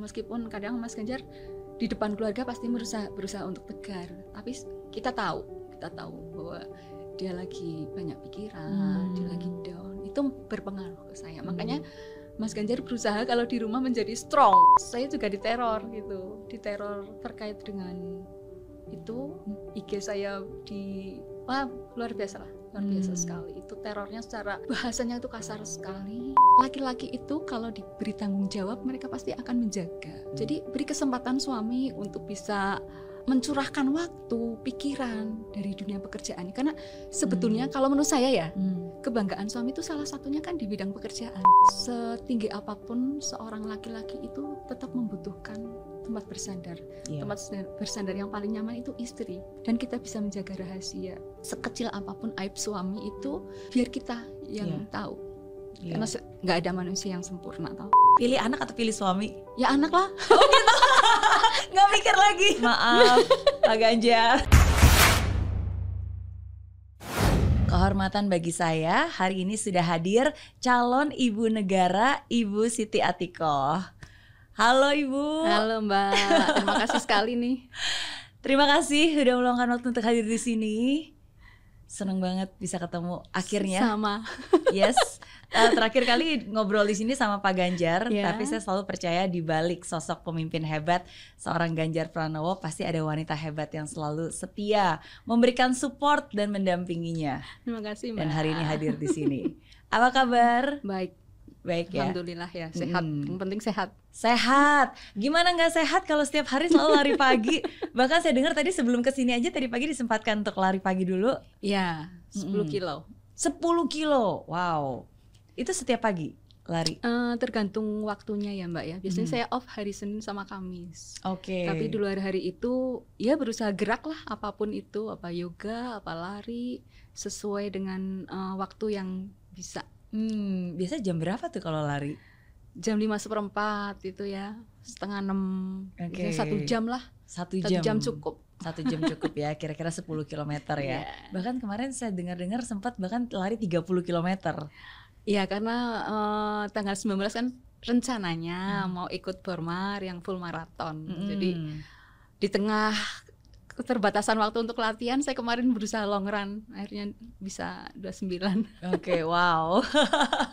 meskipun kadang Mas Ganjar di depan keluarga pasti berusaha berusaha untuk tegar. Tapi kita tahu kita tahu bahwa dia lagi banyak pikiran Hmm. dia lagi down. Itu berpengaruh ke saya. Makanya Mas Ganjar berusaha kalau di rumah menjadi strong. Saya juga diteror gitu. Diteror terkait dengan itu. IG saya di wah luar biasa lah luar biasa Hmm. sekali. Itu terornya secara bahasanya itu kasar sekali. Laki-laki itu kalau diberi tanggung jawab mereka pasti akan menjaga. Jadi beri kesempatan suami untuk bisa mencurahkan waktu pikiran dari dunia pekerjaan karena sebetulnya kalau menurut saya ya Hmm. kebanggaan suami itu salah satunya kan di bidang pekerjaan. Setinggi apa pun seorang laki-laki itu tetap membutuhkan tempat bersandar. Iya. Tempat bersandar yang paling nyaman itu istri dan kita bisa menjaga rahasia. Sekecil apa pun aib suami itu biar kita yang Iya. tahu. Iya. Karena nggak ada manusia yang sempurna tau. Pilih anak atau pilih suami? Ya anak lah. Nggak mikir lagi. Maaf, Pak Ganjar. Kehormatan bagi saya, hari ini sudah hadir calon ibu negara, Ibu Siti Atikoh. Halo Ibu. Halo Mbak, terima kasih sekali nih. Terima kasih sudah meluangkan waktu untuk hadir di sini. Seneng banget bisa ketemu akhirnya. Sama. Yes. Eh, terakhir kali ngobrol di sini sama Pak Ganjar, Ya. tapi saya selalu percaya di balik sosok pemimpin hebat seorang Ganjar Pranowo pasti ada wanita hebat yang selalu setia, memberikan support dan mendampinginya. Terima kasih Mbak. Dan hari ini hadir di sini. Apa kabar? Baik, Baik ya. alhamdulillah ya sehat. Mm. Yang penting sehat. Sehat. Gimana nggak sehat kalau setiap hari selalu lari pagi? Bahkan saya dengar tadi sebelum ke sini aja tadi pagi disempatkan untuk lari pagi dulu Ya, 10 Mm-mm. kilo. 10 kilo. Wow. Itu setiap pagi lari. Eh, tergantung waktunya ya Mbak ya. Biasanya Hmm. saya off hari Senin sama Kamis. Oke. Tapi di luar hari itu ya berusaha gerak lah apa pun itu, apa yoga, apa lari sesuai dengan eh, waktu yang bisa. Hmm, biasa jam berapa tuh kalau lari? Jam 5 seperempat itu ya, setengah enam, Oke. Biasanya satu jam lah, Satu satu jam. jam cukup. Satu jam cukup ya, kira-kira 10 km ya. Iya. Bahkan kemarin saya dengar-dengar sempat bahkan lari 30 km. Iya karena eh, tanggal 19 kan rencananya Hmm. mau ikut Bormar yang full maraton. Mm-mm. Jadi di tengah keterbatasan waktu untuk latihan saya kemarin berusaha long run akhirnya bisa 29 Oke, wow.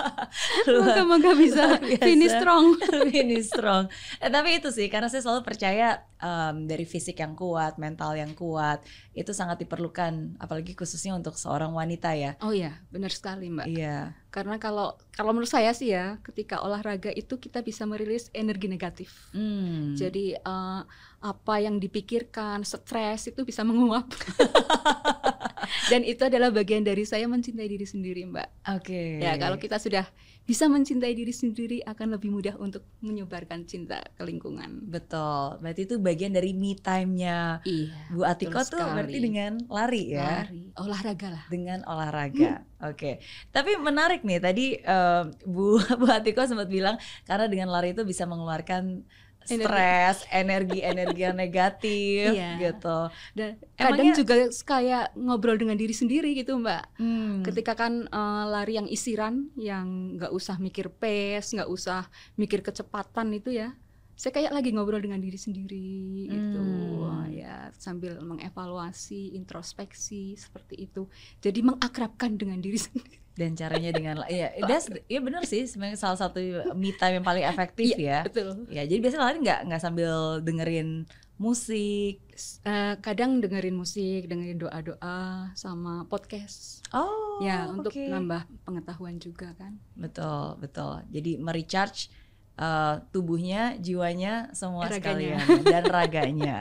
moga-moga bisa finish strong Finish strong. Eh, tapi itu sih karena saya selalu percaya em, dari fisik yang kuat, mental yang kuat itu sangat diperlukan apalagi khususnya untuk seorang wanita ya. oh iya benar sekali mbak Iya. karena kalau kalau menurut saya sih ya ketika olahraga itu kita bisa merilis energi negatif Hmm. jadi eh, apa yang dipikirkan stres itu bisa menguap dan itu adalah bagian dari saya mencintai diri sendiri mbak Oke. Ya, kalau kita sudah bisa mencintai diri sendiri akan lebih mudah untuk menyebarkan cinta ke lingkungan. betul. Berarti itu bagian dari me time-nya Iya. Bu Atiko tuh sekali. berarti dengan lari ya. Lari, olahraga lah. dengan olahraga. Oke. Tapi menarik nih tadi eh, Bu Bu Atiko sempat bilang karena dengan lari itu bisa mengeluarkan. Stres, energi-energi yang negatif Iya. gitu. Dan Emangnya- kadang juga kayak ngobrol dengan diri sendiri gitu, Mbak. Hmm. Ketika kan eh, lari yang isiran, yang nggak usah mikir pace, nggak usah mikir kecepatan itu ya. Saya kayak lagi ngobrol dengan diri sendiri gitu, Hmm. Wah, ya sambil mengevaluasi, introspeksi seperti itu. Jadi mengakrabkan dengan diri sendiri. Dan caranya dengan ya, that's, ya benar sih sebenarnya salah satu me time yang paling efektif ya. Betul. Ya, jadi biasanya lari nggak nggak sambil dengerin musik. Eh, kadang dengerin musik, dengerin doa-doa sama podcast. Oh, ya, untuk nambah pengetahuan juga kan. Betul, betul. Jadi merecharge uh, tubuhnya, jiwanya, semua Raganya. sekalian dan raganya.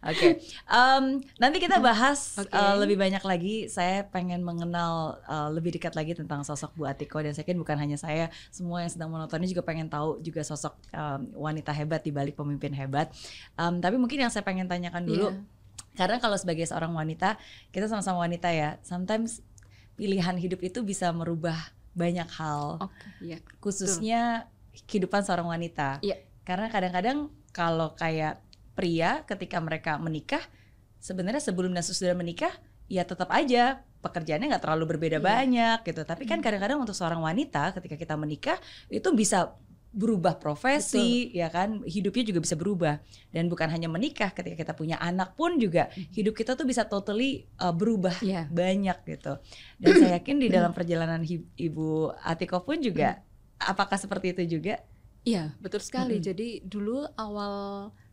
Oke, Em, nanti kita bahas Oke. uh, lebih banyak lagi. Saya pengen mengenal uh, lebih dekat lagi tentang sosok Bu Atiko dan saya yakin bukan hanya saya, semua yang sedang menontonnya juga pengen tahu juga sosok um, wanita hebat di balik pemimpin hebat. Em, tapi mungkin yang saya pengen tanyakan dulu, Iya. karena kalau sebagai seorang wanita, kita sama-sama wanita ya. Sometimes pilihan hidup itu bisa merubah banyak hal Oke, iya. khususnya kehidupan seorang wanita. Iya. Karena kadang-kadang kalau kayak pria ketika mereka menikah, sebenarnya sebelum dan sesudah menikah, ya tetap aja pekerjaannya nggak terlalu berbeda Iya. banyak gitu. Tapi kan kadang-kadang untuk seorang wanita ketika kita menikah itu bisa berubah profesi ya kan hidupnya juga bisa berubah dan bukan hanya menikah ketika kita punya anak pun juga hidup kita tuh bisa totally uh, berubah Iya. banyak gitu dan saya yakin di dalam perjalanan ibu Atiko pun juga apakah seperti itu juga Iya, betul sekali. Mm-mm. Jadi dulu awal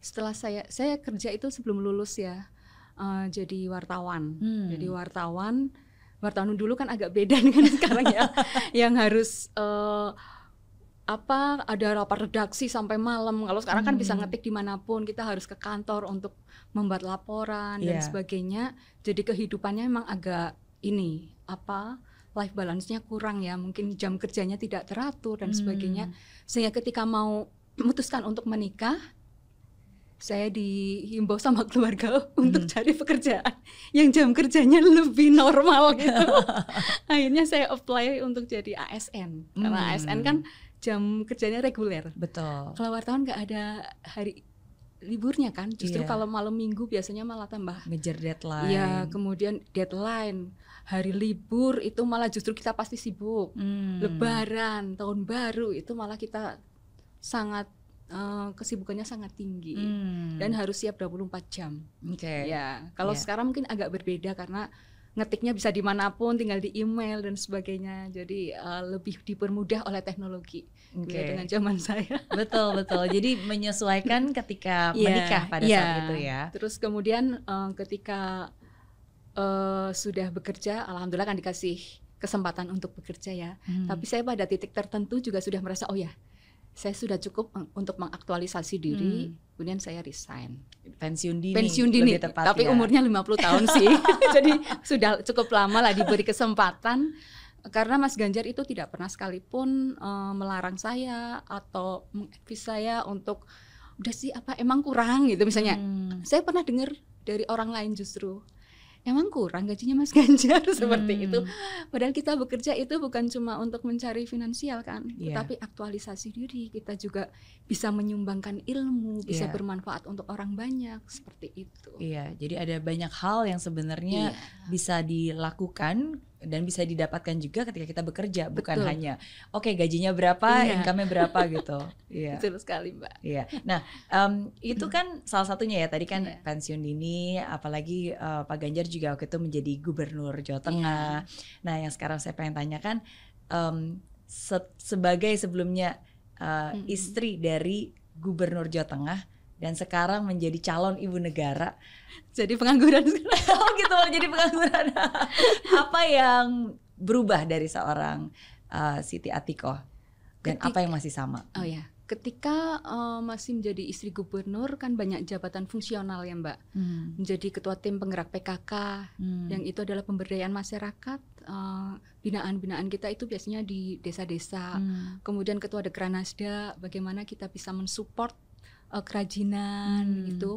setelah saya saya kerja itu sebelum lulus ya. eh, jadi wartawan. Hmm. Jadi wartawan wartawan dulu kan agak beda dengan sekarang ya. yang harus eh, apa ada rapat redaksi sampai malam. Kalau sekarang kan bisa Hmm. ngetik di mana pun. Kita harus ke kantor untuk membuat laporan dan Iya. sebagainya. Jadi kehidupannya memang agak ini apa life balance-nya kurang ya. Mungkin jam kerjanya tidak teratur dan sebagainya Hmm. sehingga ketika mau memutuskan untuk menikah saya dihimbau sama keluarga untuk Hmm. cari pekerjaan yang jam kerjanya lebih normal gitu. Akhirnya saya apply untuk jadi ASN karena Hmm. ASN kan jam kerjanya reguler. betul Kalau wartawan nggak ada hari liburnya kan, justru Iya. kalau malam minggu biasanya malah tambah. ngejar deadline Iya, kemudian deadline, hari libur itu malah justru kita pasti sibuk. Hmm. Lebaran, tahun baru itu malah kita sangat eh, kesibukannya sangat tinggi Hmm. dan harus siap 24 jam. oke Ya, kalau Iya. sekarang mungkin agak berbeda karena ngetiknya bisa di mana pun, tinggal di email dan sebagainya. Jadi eh, lebih dipermudah oleh teknologi Oke. beda dengan zaman saya. betul betul jadi menyesuaikan ketika Iya, menikah pada iya. saat itu ya Terus kemudian eh, ketika eh, sudah bekerja, alhamdulillah kan dikasih kesempatan untuk bekerja ya. Hmm. Tapi saya pada titik tertentu juga sudah merasa oh ya, saya sudah cukup untuk mengaktualisasi diri. Kemudian saya resign. pensiun dini Pensiun dini, lebih tepat tapi ya. umurnya 50 tahun sih. Jadi sudah cukup lama lah diberi kesempatan. Karena Mas Ganjar itu tidak pernah sekalipun eh, melarang saya atau mengadvise saya untuk udah sih apa emang kurang gitu misalnya. Hmm. Saya pernah dengar dari orang lain justru emang kurang gajinya Mas Ganjar seperti Hmm. itu. Padahal kita bekerja itu bukan cuma untuk mencari finansial kan, Iya. tetapi aktualisasi diri. Kita juga bisa menyumbangkan ilmu, bisa Iya. bermanfaat untuk orang banyak seperti itu. Iya, jadi ada banyak hal yang sebenarnya Iya, bisa dilakukan dan bisa didapatkan juga ketika kita bekerja, bukan Betul. hanya oke gajinya berapa, Iya. income-nya berapa gitu. Iya. betul sekali Mbak. Iya. Nah, em, itu kan salah satunya ya. Tadi kan Iya. pensiun dini, apalagi eh, Pak Ganjar juga waktu itu menjadi gubernur Jawa Tengah. Nah, yang sekarang saya pengen tanyakan, em, se- sebagai sebelumnya eh, Mm-mm. istri dari gubernur Jawa Tengah dan sekarang menjadi calon ibu negara, Jadi pengangguran sekarang. oh gitu, jadi pengangguran. apa yang berubah dari seorang eh, Siti Atiko dan Ketika- apa yang masih sama? Oh ya, ketika eh, masih menjadi istri gubernur kan banyak jabatan fungsional ya Mbak. Hmm. Menjadi ketua tim penggerak PKK, Hmm. yang itu adalah pemberdayaan masyarakat. eh, Binaan-binaan kita itu biasanya di desa-desa. Hmm. Kemudian ketua Dekranasda, bagaimana kita bisa mensupport eh, kerajinan Hmm. gitu.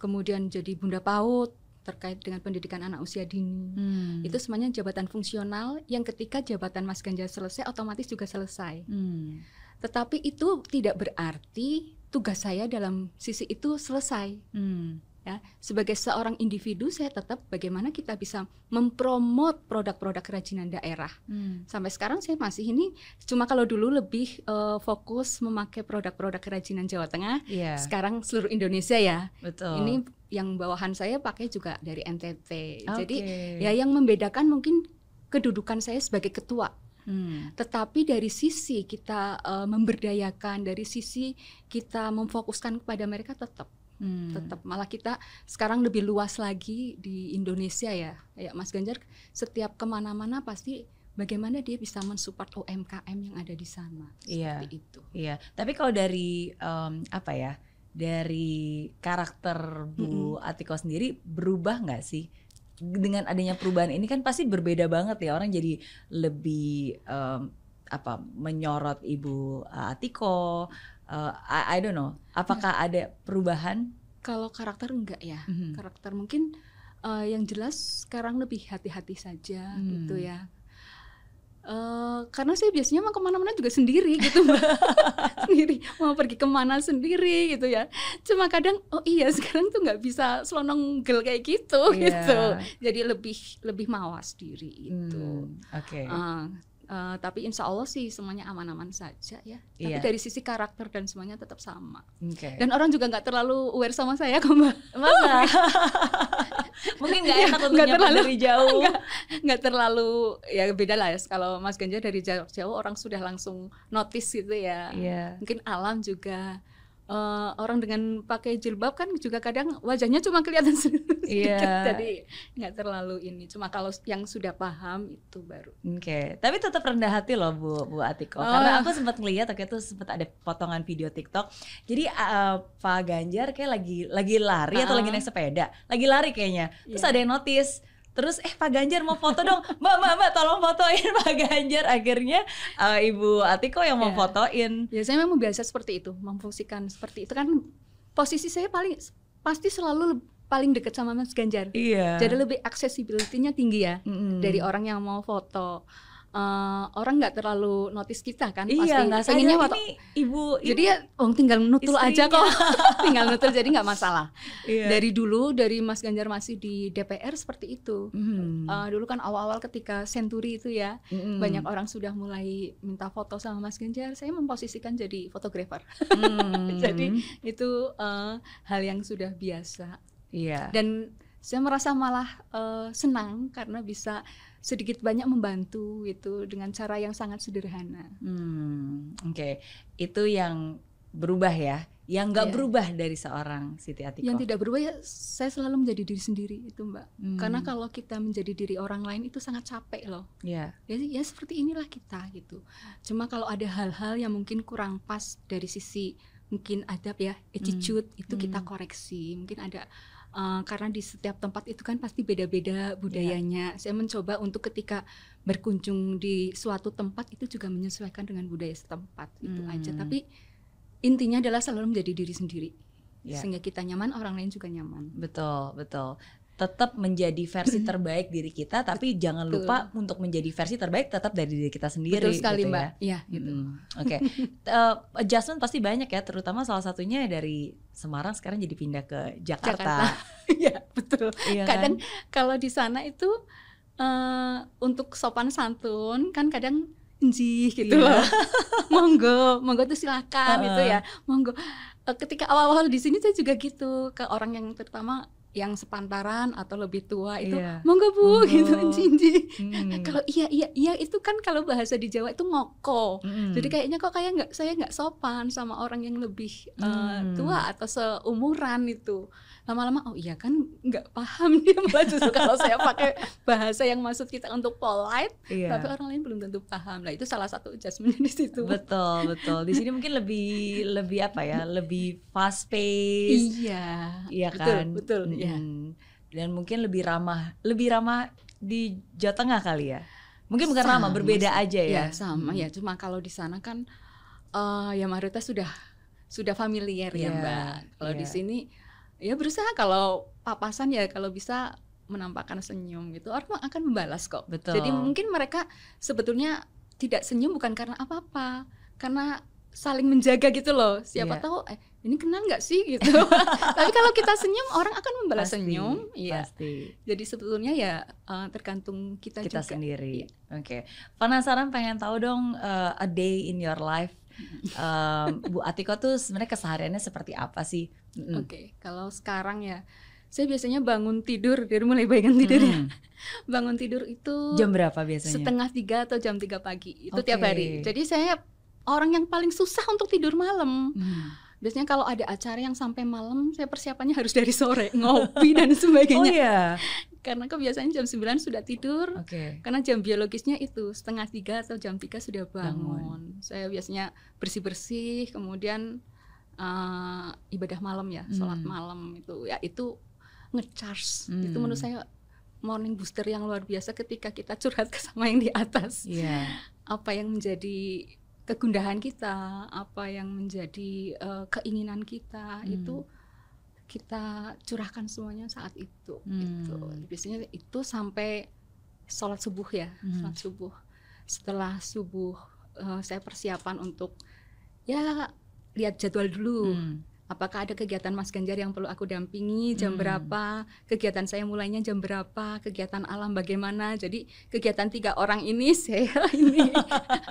Kemudian jadi bunda PAUD terkait dengan pendidikan anak usia dini. Hmm. Itu semuanya jabatan fungsional yang ketika jabatan Mas Ganjar selesai otomatis juga selesai. Hmm. Tetapi itu tidak berarti tugas saya dalam sisi itu selesai. Hmm. Ya, sebagai seorang individu saya tetap bagaimana kita bisa mempromot produk-produk kerajinan daerah. Hmm. Sampai sekarang saya masih ini cuma kalau dulu lebih eh, fokus memakai produk-produk kerajinan Jawa Tengah. Iya, Sekarang seluruh Indonesia ya. betul. Ini yang bawahan saya pakai juga dari NTT. Jadi Oke. ya yang membedakan mungkin kedudukan saya sebagai ketua Hmm. tetapi dari sisi kita eh, memberdayakan, dari sisi kita memfokuskan kepada mereka tetap, Hmm. tetap malah kita sekarang lebih luas lagi di Indonesia ya, kayak Mas Ganjar setiap ke mana-mana pasti bagaimana dia bisa mensupport UMKM yang ada di sana, Iya. seperti itu. Iya, tapi kalau dari em, apa ya? Dari karakter Bu Atiko sendiri berubah nggak sih? Dengan adanya perubahan ini kan pasti berbeda banget ya orang jadi lebih em, apa menyorot Ibu Atiko. Eh, I, I don't know. Apakah ada perubahan? Kalau karakter enggak ya, Mhm. karakter mungkin eh, yang jelas sekarang lebih hati-hati saja Hmm. gitu ya. Eh, karena saya biasanya mau ke mana-mana juga sendiri gitu Mbak. sendiri mau pergi ke mana sendiri gitu ya. Cuma kadang oh iya sekarang tuh nggak bisa selononggel kayak gitu Iya. gitu. Jadi lebih lebih mawas diri itu. Hmm, Oke. Eh, Uh, tapi insya Allah sih semuanya aman-aman saja ya. Tapi Iya. dari sisi karakter dan semuanya tetap sama. Oke. Dan orang juga nggak terlalu aware sama saya kok mbak. Masa? Mungkin nggak enak untuk terlalu- dari jauh. Nggak terlalu ya beda lah ya. Kalau Mas Ganjar dari jarak jauh orang sudah langsung notice gitu ya. Iya. Mungkin alam juga eh, orang dengan pakai jilbab kan juga kadang wajahnya cuma kelihatan sedikit. Iya. Jadi nggak terlalu ini. Cuma kalau yang sudah paham itu baru. Oke, tapi tetap rendah hati loh Bu Bu Atiko. Oh. Karena aku sempat ngeliat waktu itu sempat ada potongan video TikTok. Jadi uh, Pak Ganjar kayak lagi lagi lari atau Ah. lagi naik sepeda, lagi lari kayaknya. Terus Iya. ada yang notice. Terus eh Pak Ganjar mau foto dong, Mbak Mbak Mbak tolong fotoin Pak Ganjar. Akhirnya uh, Ibu Atiko yang mau Iya. fotoin. Ya saya memang biasa seperti itu, memfungsikan seperti itu kan posisi saya paling pasti selalu paling dekat sama Mas Ganjar. Iya. Jadi lebih accessibility-nya tinggi ya Mm-mm. dari orang yang mau foto. Eh, orang nggak terlalu notice kita kan Iya, pasti nggak pengennya ini Ibu. Jadi ya oh, tinggal nutul aja kok. istrinya. tinggal nutul jadi nggak masalah. Iya. Dari dulu dari Mas Ganjar masih di DPR seperti itu. Mm. Eh, dulu kan awal-awal ketika Century itu ya Mm-mm. banyak orang sudah mulai minta foto sama Mas Ganjar. Saya memposisikan jadi fotografer. Mm. Jadi itu eh, hal yang sudah biasa Iya. dan saya merasa malah eh, senang karena bisa sedikit banyak membantu itu dengan cara yang sangat sederhana. Hmm, oke. Itu yang berubah ya. Yang nggak Iya. berubah dari seorang Siti Atiko. Yang tidak berubah ya saya selalu menjadi diri sendiri itu Mbak. Hmm, Karena kalau kita menjadi diri orang lain itu sangat capek loh. ya. Ya, ya seperti inilah kita gitu. Cuma kalau ada hal-hal yang mungkin kurang pas dari sisi mungkin adab ya, attitude itu kita Hmm. koreksi. Mungkin ada eh, karena di setiap tempat itu kan pasti beda-beda budayanya. Saya mencoba untuk ketika berkunjung di suatu tempat itu juga menyesuaikan dengan budaya setempat itu Hmm. aja. Tapi intinya adalah selalu menjadi diri sendiri. Ya. Sehingga kita nyaman, orang lain juga nyaman. Betul, betul. Tetap menjadi versi terbaik diri kita, tapi jangan lupa untuk menjadi versi terbaik tetap dari diri kita sendiri. Betul sekali, gitu Mbak. ya. Iya, gitu. Mm, Oke, Eh, adjustment pasti banyak ya, terutama salah satunya dari Semarang sekarang jadi pindah ke Jakarta. Iya, betul. Iya kan? kadang kalau di sana itu eh untuk sopan santun kan kadang njih gitu Iya. loh. monggo, monggo tuh silakan Heeh. gitu ya. Monggo. Eh, ketika awal-awal di sini saya juga gitu ke orang yang terutama yang sepantaran atau lebih tua itu Iya. monggo Bu Monggo. gitu njih. Hmm. Kalau iya iya iya itu kan kalau bahasa di Jawa itu ngoko. Mm-mm. Jadi kayaknya kok kayak nggak saya nggak sopan sama orang yang lebih eh, Hmm. tua atau seumuran itu. Lama-lama oh iya kan nggak paham dia malah justru kalau saya pakai bahasa yang maksud kita untuk polite, Iya. tapi orang lain belum tentu paham. Lah itu salah satu adjustment di situ. Betul, betul. Di sini mungkin lebih lebih apa ya? Lebih fast pace. Iya. Iya betul, kan? Betul, iya. Mm. Dan mungkin lebih ramah, lebih ramah di Jawa Tengah kali ya. Mungkin bukan ramah, Sama berbeda sih. aja ya. Ya, sama Mm. ya. Cuma kalau di sana kan eh ya mayoritas sudah sudah familiar ya, Iya, Mbak. Kalau di iya. sini ya berusaha kalau papasan ya kalau bisa menampakkan senyum gitu orang akan membalas kok. Betul. Jadi mungkin mereka sebetulnya tidak senyum bukan karena apa-apa, karena saling menjaga gitu loh. Siapa Iya. tahu eh ini kenal nggak sih gitu. Tapi kalau kita senyum orang akan membalas Pasti, senyum. Iya. Pasti. Jadi sebetulnya ya eh, tergantung kita, Kita juga. sendiri. Iya. Oke. Penasaran pengen tahu dong uh, a day in your life. Um, Bu Atiko tuh sebenarnya kesehariannya seperti apa sih? Mm-mm. Oke, kalau sekarang ya, saya biasanya bangun tidur dari mulai bangun tidur ya. Mm. Bangun tidur itu Jam berapa biasanya? setengah tiga atau jam tiga pagi itu tiap Oke. hari. Jadi saya orang yang paling susah untuk tidur malam. Hmm. Biasanya kalau ada acara yang sampai malam, saya persiapannya harus dari sore ngopi dan Oh sebagainya. iya. Karena kebiasaan jam 9 sudah tidur. Oke. Karena jam biologisnya itu setengah tiga atau jam tiga sudah Bangun. bangun. Saya biasanya bersih bersih, kemudian eh, ibadah malam ya, sholat Hmm. malam itu ya itu ngecharge. Hmm. Itu menurut saya morning booster yang luar biasa ketika kita curhat ke sama yang di atas. Iya. Apa yang menjadi kegundahan kita, apa yang menjadi eh, keinginan kita Hmm. itu kita curahkan semuanya saat itu. Gitu. Hmm. Biasanya itu sampai sholat subuh ya, Hmm. sholat subuh. Setelah subuh eh, saya persiapan untuk ya lihat jadwal dulu. Hmm. apakah ada kegiatan Mas Ganjar yang perlu aku dampingi jam Hmm. berapa kegiatan saya mulainya jam berapa kegiatan alam bagaimana jadi kegiatan tiga orang ini saya ini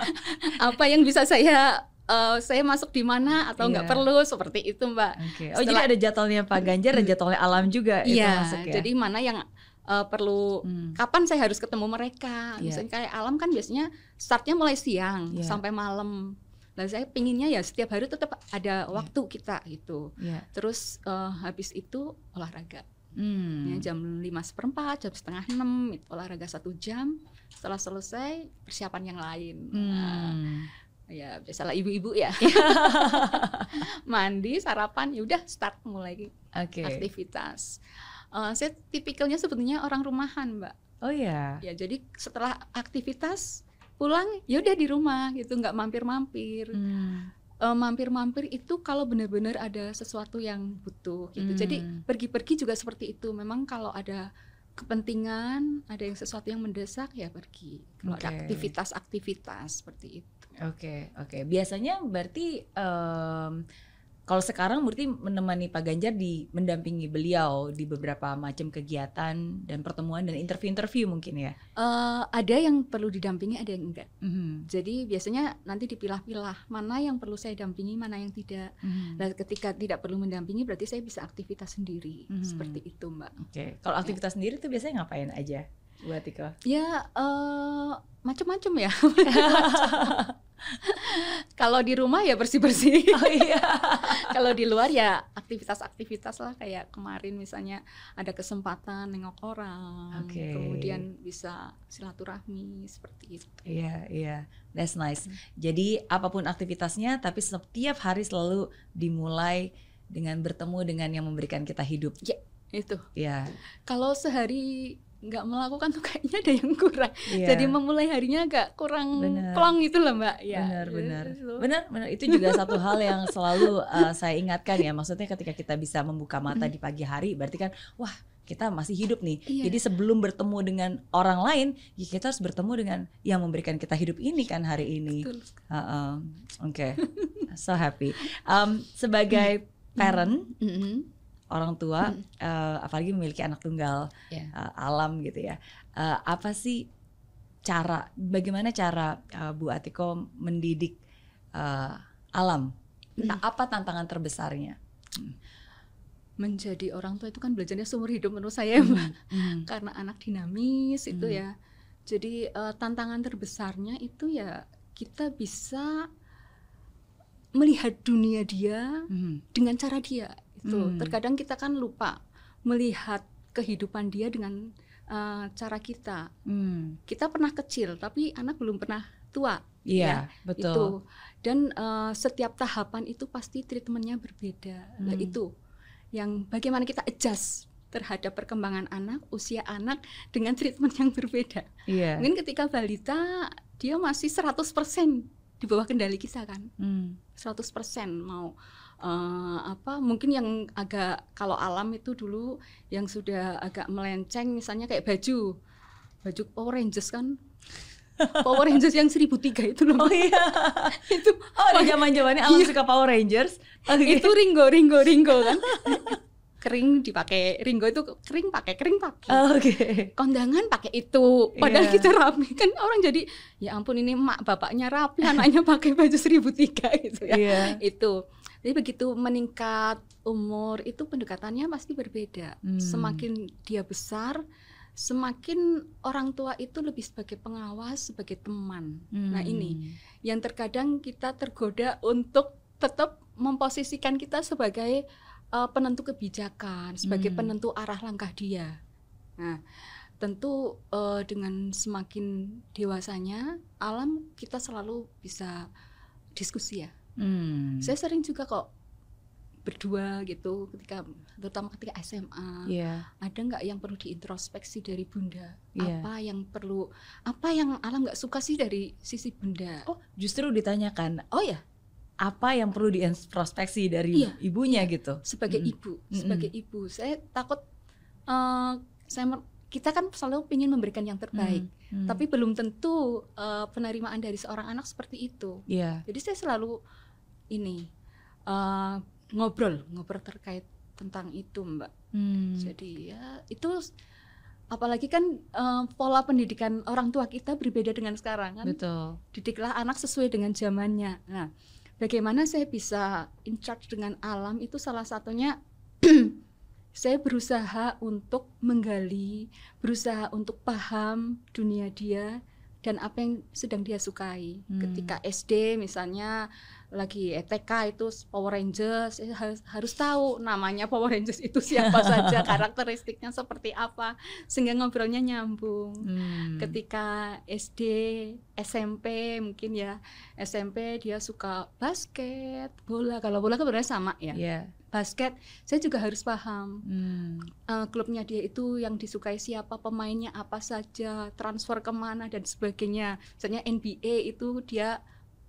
apa yang bisa saya eh, saya masuk di mana atau nggak Iya. perlu seperti itu mbak Oke. Oh jadi Setelah- ada jadwalnya Pak Ganjar dan jadwalnya Alam juga itu Iya masuk ya. jadi mana yang eh, perlu Hmm. kapan saya harus ketemu mereka Iya. misalnya kayak alam kan biasanya startnya mulai siang Iya. sampai malam Nah saya pinginnya ya setiap hari tetap ada waktu kita gitu Iya. terus eh, habis itu olahraga Hmm. ya, jam lima seperempat jam setengah enam olahraga satu jam setelah selesai persiapan yang lain Nah, Hmm. ya biasalah ibu-ibu ya mandi sarapan ya udah start mulai Oke. aktivitas Eh, saya tipikalnya sebetulnya orang rumahan mbak Oh ya. ya jadi setelah aktivitas pulang ya udah di rumah gitu nggak mampir-mampir Hmm. Eh, mampir-mampir itu kalau benar-benar ada sesuatu yang butuh gitu. Jadi Hmm. pergi-pergi juga seperti itu. Memang kalau ada kepentingan, ada yang sesuatu yang mendesak ya pergi. Kalau ada Oke. aktivitas-aktivitas seperti itu. Oke, oke. Biasanya berarti em, kalau sekarang berarti menemani Pak Ganjar di mendampingi beliau di beberapa macam kegiatan dan pertemuan dan interview-interview mungkin ya. Eh, ada yang perlu didampingi, ada yang enggak. Mhm, Jadi biasanya nanti dipilah-pilah mana yang perlu saya dampingi, mana yang tidak. mhm. Nah, ketika tidak perlu mendampingi berarti saya bisa aktivitas sendiri. Hmm. Seperti itu, Mbak. Oke, kalau aktivitas sendiri tuh biasanya ngapain aja, Bu Atiko? Ya eh macam-macam ya. Kalau di rumah ya bersih-bersih. Oh iya. Kalau di luar ya aktivitas-aktivitas lah kayak kemarin misalnya ada kesempatan nengok orang, Oke. kemudian bisa silaturahmi seperti itu. Iya, iya. That's nice. Jadi apa pun aktivitasnya tapi setiap hari selalu dimulai dengan bertemu dengan yang memberikan kita hidup. Itu. Iya. Kalau sehari nggak melakukan tuh kayaknya ada yang kurang. iya. Jadi memulai harinya agak kurang Bener. plong gitu loh mbak. Ya. Benar, benar. Itu. Benar, benar. Itu juga satu hal yang selalu uh, saya ingatkan ya. Maksudnya ketika kita bisa membuka mata di pagi hari, berarti kan, wah kita masih hidup nih. Iya. Jadi sebelum bertemu dengan orang lain, ya kita harus bertemu dengan yang memberikan kita hidup ini kan hari ini. Betul. Uh-uh. Oke, so happy. Um, sebagai parent, Mm-mm. Orang tua, uh, apalagi memiliki anak tunggal, Ya. uh, alam gitu ya. Uh, apa sih cara, bagaimana cara uh, Bu Atiko mendidik uh, alam? Hmm. Apa tantangan terbesarnya? Menjadi orang tua itu kan belajarnya seumur hidup menurut saya mbak. Hmm. karena anak dinamis itu Hmm. ya. Jadi eh, tantangan terbesarnya itu ya kita bisa melihat dunia dia Hmm. dengan cara dia. Itu Hmm. terkadang kita kan lupa melihat kehidupan dia dengan eh, cara kita. Hmm. Kita pernah kecil tapi anak belum pernah tua. Iya, betul. Itu dan eh, setiap tahapan itu pasti treatmentnya berbeda. Nah, Hmm. itu yang bagaimana kita adjust terhadap perkembangan anak, usia anak dengan treatment yang berbeda. Iya. Mungkin ketika balita dia masih 100% di bawah kendali kita kan. Hmm. 100% mau eh, apa mungkin yang agak kalau alam itu dulu yang sudah agak melenceng misalnya kayak baju baju Power Rangers kan Power Rangers yang 1003 itu loh Oh iya. itu Oh, ada zaman-zamannya alam Iya. suka Power Rangers. Oke. itu ringgo ringgo ringgo kan kering dipakai ringgo itu kering pakai kering pakai Oh, Oke. kondangan pakai itu padahal Iya. kita rapi kan orang jadi ya ampun ini emak bapaknya rapi anaknya pakai baju 1003 gitu ya Iya. itu jadi begitu meningkat umur itu pendekatannya pasti berbeda Hmm. semakin dia besar semakin orang tua itu lebih sebagai pengawas sebagai teman nah Hmm. ini yang terkadang kita tergoda untuk tetap memposisikan kita sebagai uh, penentu kebijakan, sebagai Hmm. penentu arah langkah dia. Nah, tentu uh, dengan semakin dewasanya alam kita selalu bisa diskusi ya. Hmm. Saya sering juga kok berdua gitu ketika terutama ketika SMA Iya. ada nggak yang perlu diintrospeksi dari bunda Iya. apa yang perlu apa yang alam nggak suka sih dari sisi bunda Oh, justru ditanyakan oh ya apa yang perlu diintrospeksi dari Iya. ibunya gitu. sebagai Mm-mm. ibu sebagai ibu saya takut eh, saya kita kan selalu ingin memberikan yang terbaik Hmm. tapi belum tentu eh, penerimaan dari seorang anak seperti itu Iya. jadi saya selalu ini eh, ngobrol ngobrol terkait tentang itu mbak Hmm. jadi ya itu apalagi kan eh, pola pendidikan orang tua kita berbeda dengan sekarang kan Betul. didiklah anak sesuai dengan zamannya nah bagaimana saya bisa in charge dengan alam itu salah satunya saya berusaha untuk menggali berusaha untuk paham dunia dia dan apa yang sedang dia sukai Hmm. ketika SD misalnya lagi ETK itu Power Rangers saya harus, harus tahu namanya Power Rangers itu siapa saja karakteristiknya seperti apa sehingga ngobrolnya nyambung Hmm. ketika SD, SMP mungkin ya SMP dia suka basket, bola. Kalau bola kan sebenarnya sama ya. Iya. Basket saya juga harus paham Hmm. eh, klubnya dia itu yang disukai siapa, pemainnya apa saja, transfer ke mana dan sebagainya. Misalnya NBA itu dia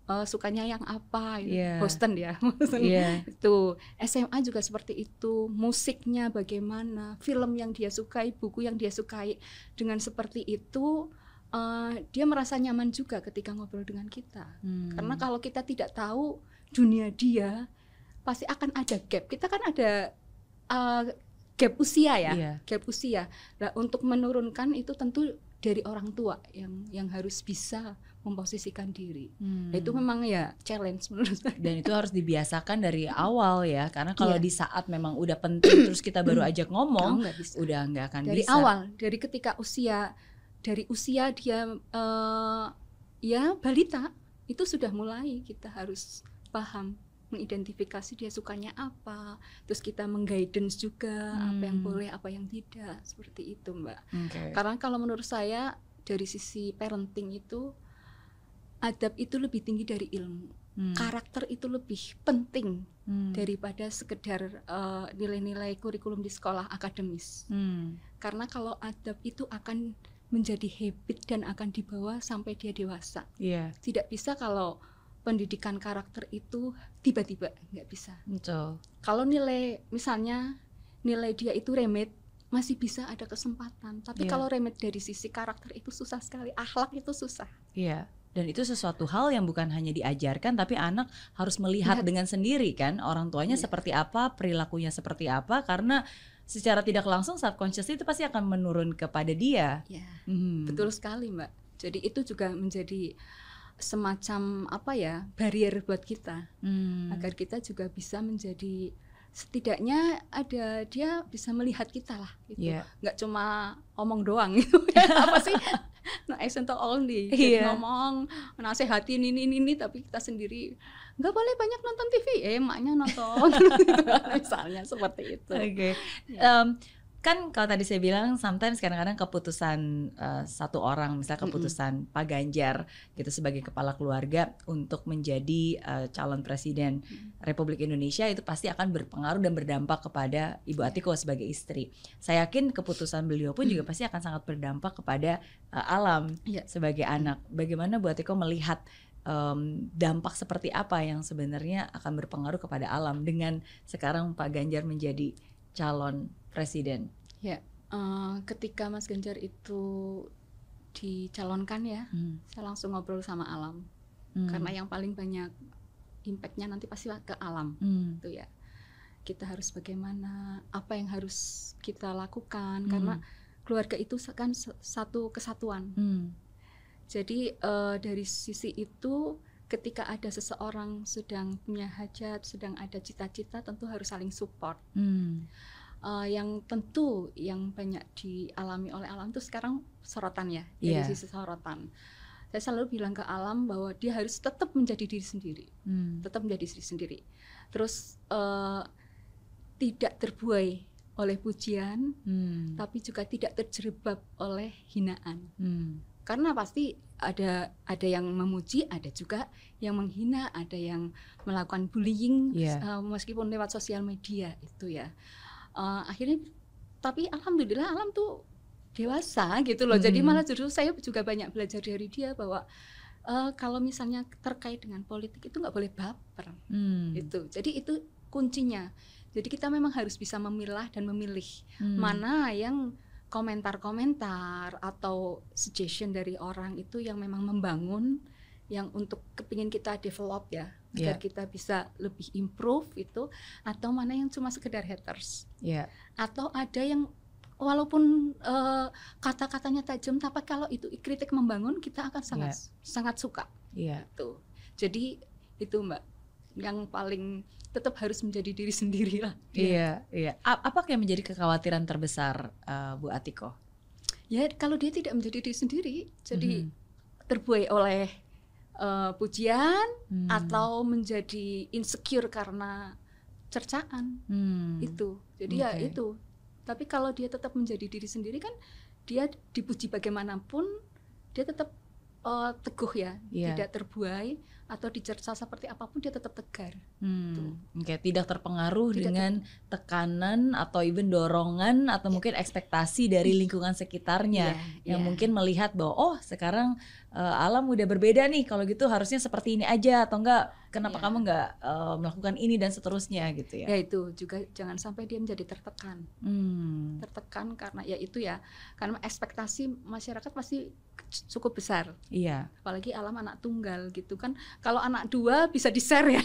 eh, sukanya yang apa? Iya. Boston ya. Boston. Iya. Itu SMA juga seperti itu, musiknya bagaimana, film yang dia sukai, buku yang dia sukai. Dengan seperti itu eh, dia merasa nyaman juga ketika ngobrol dengan kita. Hmm. Karena kalau kita tidak tahu dunia dia, pasti akan ada gap. Kita kan ada eh, gap usia ya, Iya. gap usia. Nah, untuk menurunkan itu tentu dari orang tua yang yang harus bisa memposisikan diri. Hmm. Itu memang ya challenge menurut saya. dan itu harus dibiasakan dari awal ya karena kalau Iya. di saat memang udah penting terus kita baru ajak Kamu ngomong nggak bisa. udah nggak akan dari bisa awal dari ketika usia dari usia dia eh, ya balita itu sudah mulai kita harus paham mengidentifikasi dia sukanya apa terus kita mengguidance juga apa yang Hmm. boleh apa yang tidak seperti itu mbak Oke. karena kalau menurut saya dari sisi parenting itu adab itu lebih tinggi dari ilmu Hmm. karakter itu lebih penting Hmm. daripada sekedar eh, nilai-nilai kurikulum di sekolah akademis Hmm. karena kalau adab itu akan menjadi habit dan akan dibawa sampai dia dewasa. Iya, Tidak bisa kalau pendidikan karakter itu tiba-tiba nggak bisa. betul. Kalau nilai misalnya nilai dia itu remit masih bisa ada kesempatan. Tapi Iya. kalau remit dari sisi karakter itu susah sekali. Akhlak itu susah. Iya. Dan itu sesuatu hal yang bukan hanya diajarkan tapi anak harus melihat Lihat. dengan sendiri kan orang tuanya Iya. seperti apa, perilakunya seperti apa karena secara tidak langsung subconscious itu pasti akan menurun kepada dia. Ya, Hmm. betul sekali, Mbak. Jadi itu juga menjadi semacam apa ya barrier buat kita. Hmm. agar kita juga bisa menjadi setidaknya ada dia bisa melihat kita lah gitu Iya. nggak cuma omong doang gitu apa sih no action talk only Jadi Iya. ngomong nasehatin ini ini ini tapi kita sendiri nggak boleh banyak nonton TV eh emaknya nonton Gitu misalnya seperti itu Oke. Ya. Em, kan kalau tadi saya bilang sometimes kadang-kadang keputusan eh, satu orang misalnya keputusan Pak Ganjar gitu sebagai kepala keluarga untuk menjadi eh, calon presiden Mm. Republik Indonesia itu pasti akan berpengaruh dan berdampak kepada Ibu Atiko sebagai istri. Saya yakin keputusan beliau pun juga pasti akan sangat berdampak kepada eh, alam Iya. sebagai anak. Bagaimana Bu Atiko melihat em, dampak seperti apa yang sebenarnya akan berpengaruh kepada alam dengan sekarang Pak Ganjar menjadi calon presiden. Eh, ketika Mas Ganjar itu dicalonkan ya Hmm. saya langsung ngobrol sama alam Hmm. karena yang paling banyak impactnya nanti pasti ke alam Hmm. gitu ya kita harus bagaimana apa yang harus kita lakukan Hmm. karena keluarga itu kan satu kesatuan Hmm. jadi eh, dari sisi itu ketika ada seseorang sedang punya hajat sedang ada cita-cita tentu harus saling support Hmm. Eh, yang tentu yang banyak dialami oleh alam itu sekarang sorotan ya dari Iya. sisi sorotan saya selalu bilang ke alam bahwa dia harus tetap menjadi diri sendiri Hmm. tetap menjadi diri sendiri. Terus eh, tidak terbuai oleh pujian, Hmm. tapi juga tidak terjerembab oleh hinaan. Hmm. Karena pasti ada ada yang memuji, ada juga yang menghina, ada yang melakukan bullying Iya. eh, meskipun lewat sosial media itu ya. Eh, akhirnya, tapi alhamdulillah alam tuh dewasa gitu loh. Jadi Hmm. malah justru saya juga banyak belajar dari dia bahwa eh, kalau misalnya terkait dengan politik itu nggak boleh baper Hmm. itu jadi itu kuncinya jadi kita memang harus bisa memilah dan memilih Hmm. mana yang komentar-komentar atau suggestion dari orang itu yang memang membangun yang untuk kepingin kita develop ya agar Iya. kita bisa lebih improve itu atau mana yang cuma sekedar haters Iya. atau ada yang walaupun eh, kata-katanya tajam tapi kalau itu kritik membangun kita akan sangat sangat suka Iya. itu jadi itu mbak yang paling tetap harus menjadi diri sendiri lah Iya, iya. A- Apa yang menjadi kekhawatiran terbesar uh, Bu Atiko? ya kalau dia tidak menjadi diri sendiri jadi Mhm. terbuai oleh eh, pujian Hmm. atau menjadi insecure karena cercaan Hmm. itu jadi ya Oke. itu tapi kalau dia tetap menjadi diri sendiri kan dia dipuji bagaimanapun dia tetap eh, teguh ya Iya. tidak terbuai atau dicerca seperti apa pun dia tetap tegar Hmm, Oke, tidak terpengaruh Tidak dengan tekanan atau even dorongan atau mungkin ekspektasi dari lingkungan sekitarnya Iya, yang iya. mungkin melihat bahwa oh sekarang eh, alam udah berbeda nih kalau gitu harusnya seperti ini aja atau enggak kenapa Iya. kamu enggak eh, melakukan ini dan seterusnya gitu ya. ya itu juga jangan sampai dia menjadi tertekan Hmm, tertekan karena ya itu ya karena ekspektasi masyarakat pasti cukup besar iya. apalagi alam anak tunggal gitu kan kalau anak dua bisa di share ya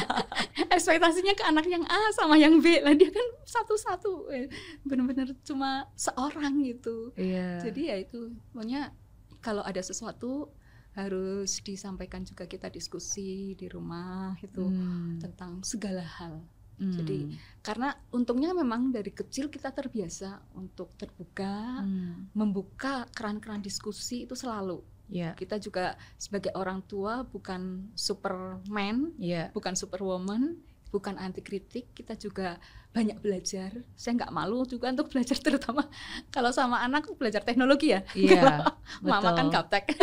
ekspektasinya ke anak yang A sama yang B lah dia kan satu-satu Eh, bener-bener cuma seorang gitu Iya. jadi ya itu pokoknya kalau ada sesuatu harus disampaikan juga kita diskusi di rumah itu Hmm, tentang segala hal. Hmm, jadi, karena untungnya memang dari kecil kita terbiasa untuk terbuka hmm, membuka keran-keran diskusi itu selalu. Iya. kita juga sebagai orang tua bukan superman Iya. bukan superwoman bukan anti kritik kita juga banyak belajar saya nggak malu juga untuk belajar terutama kalau sama anak belajar teknologi ya Iya. mama kan gaptek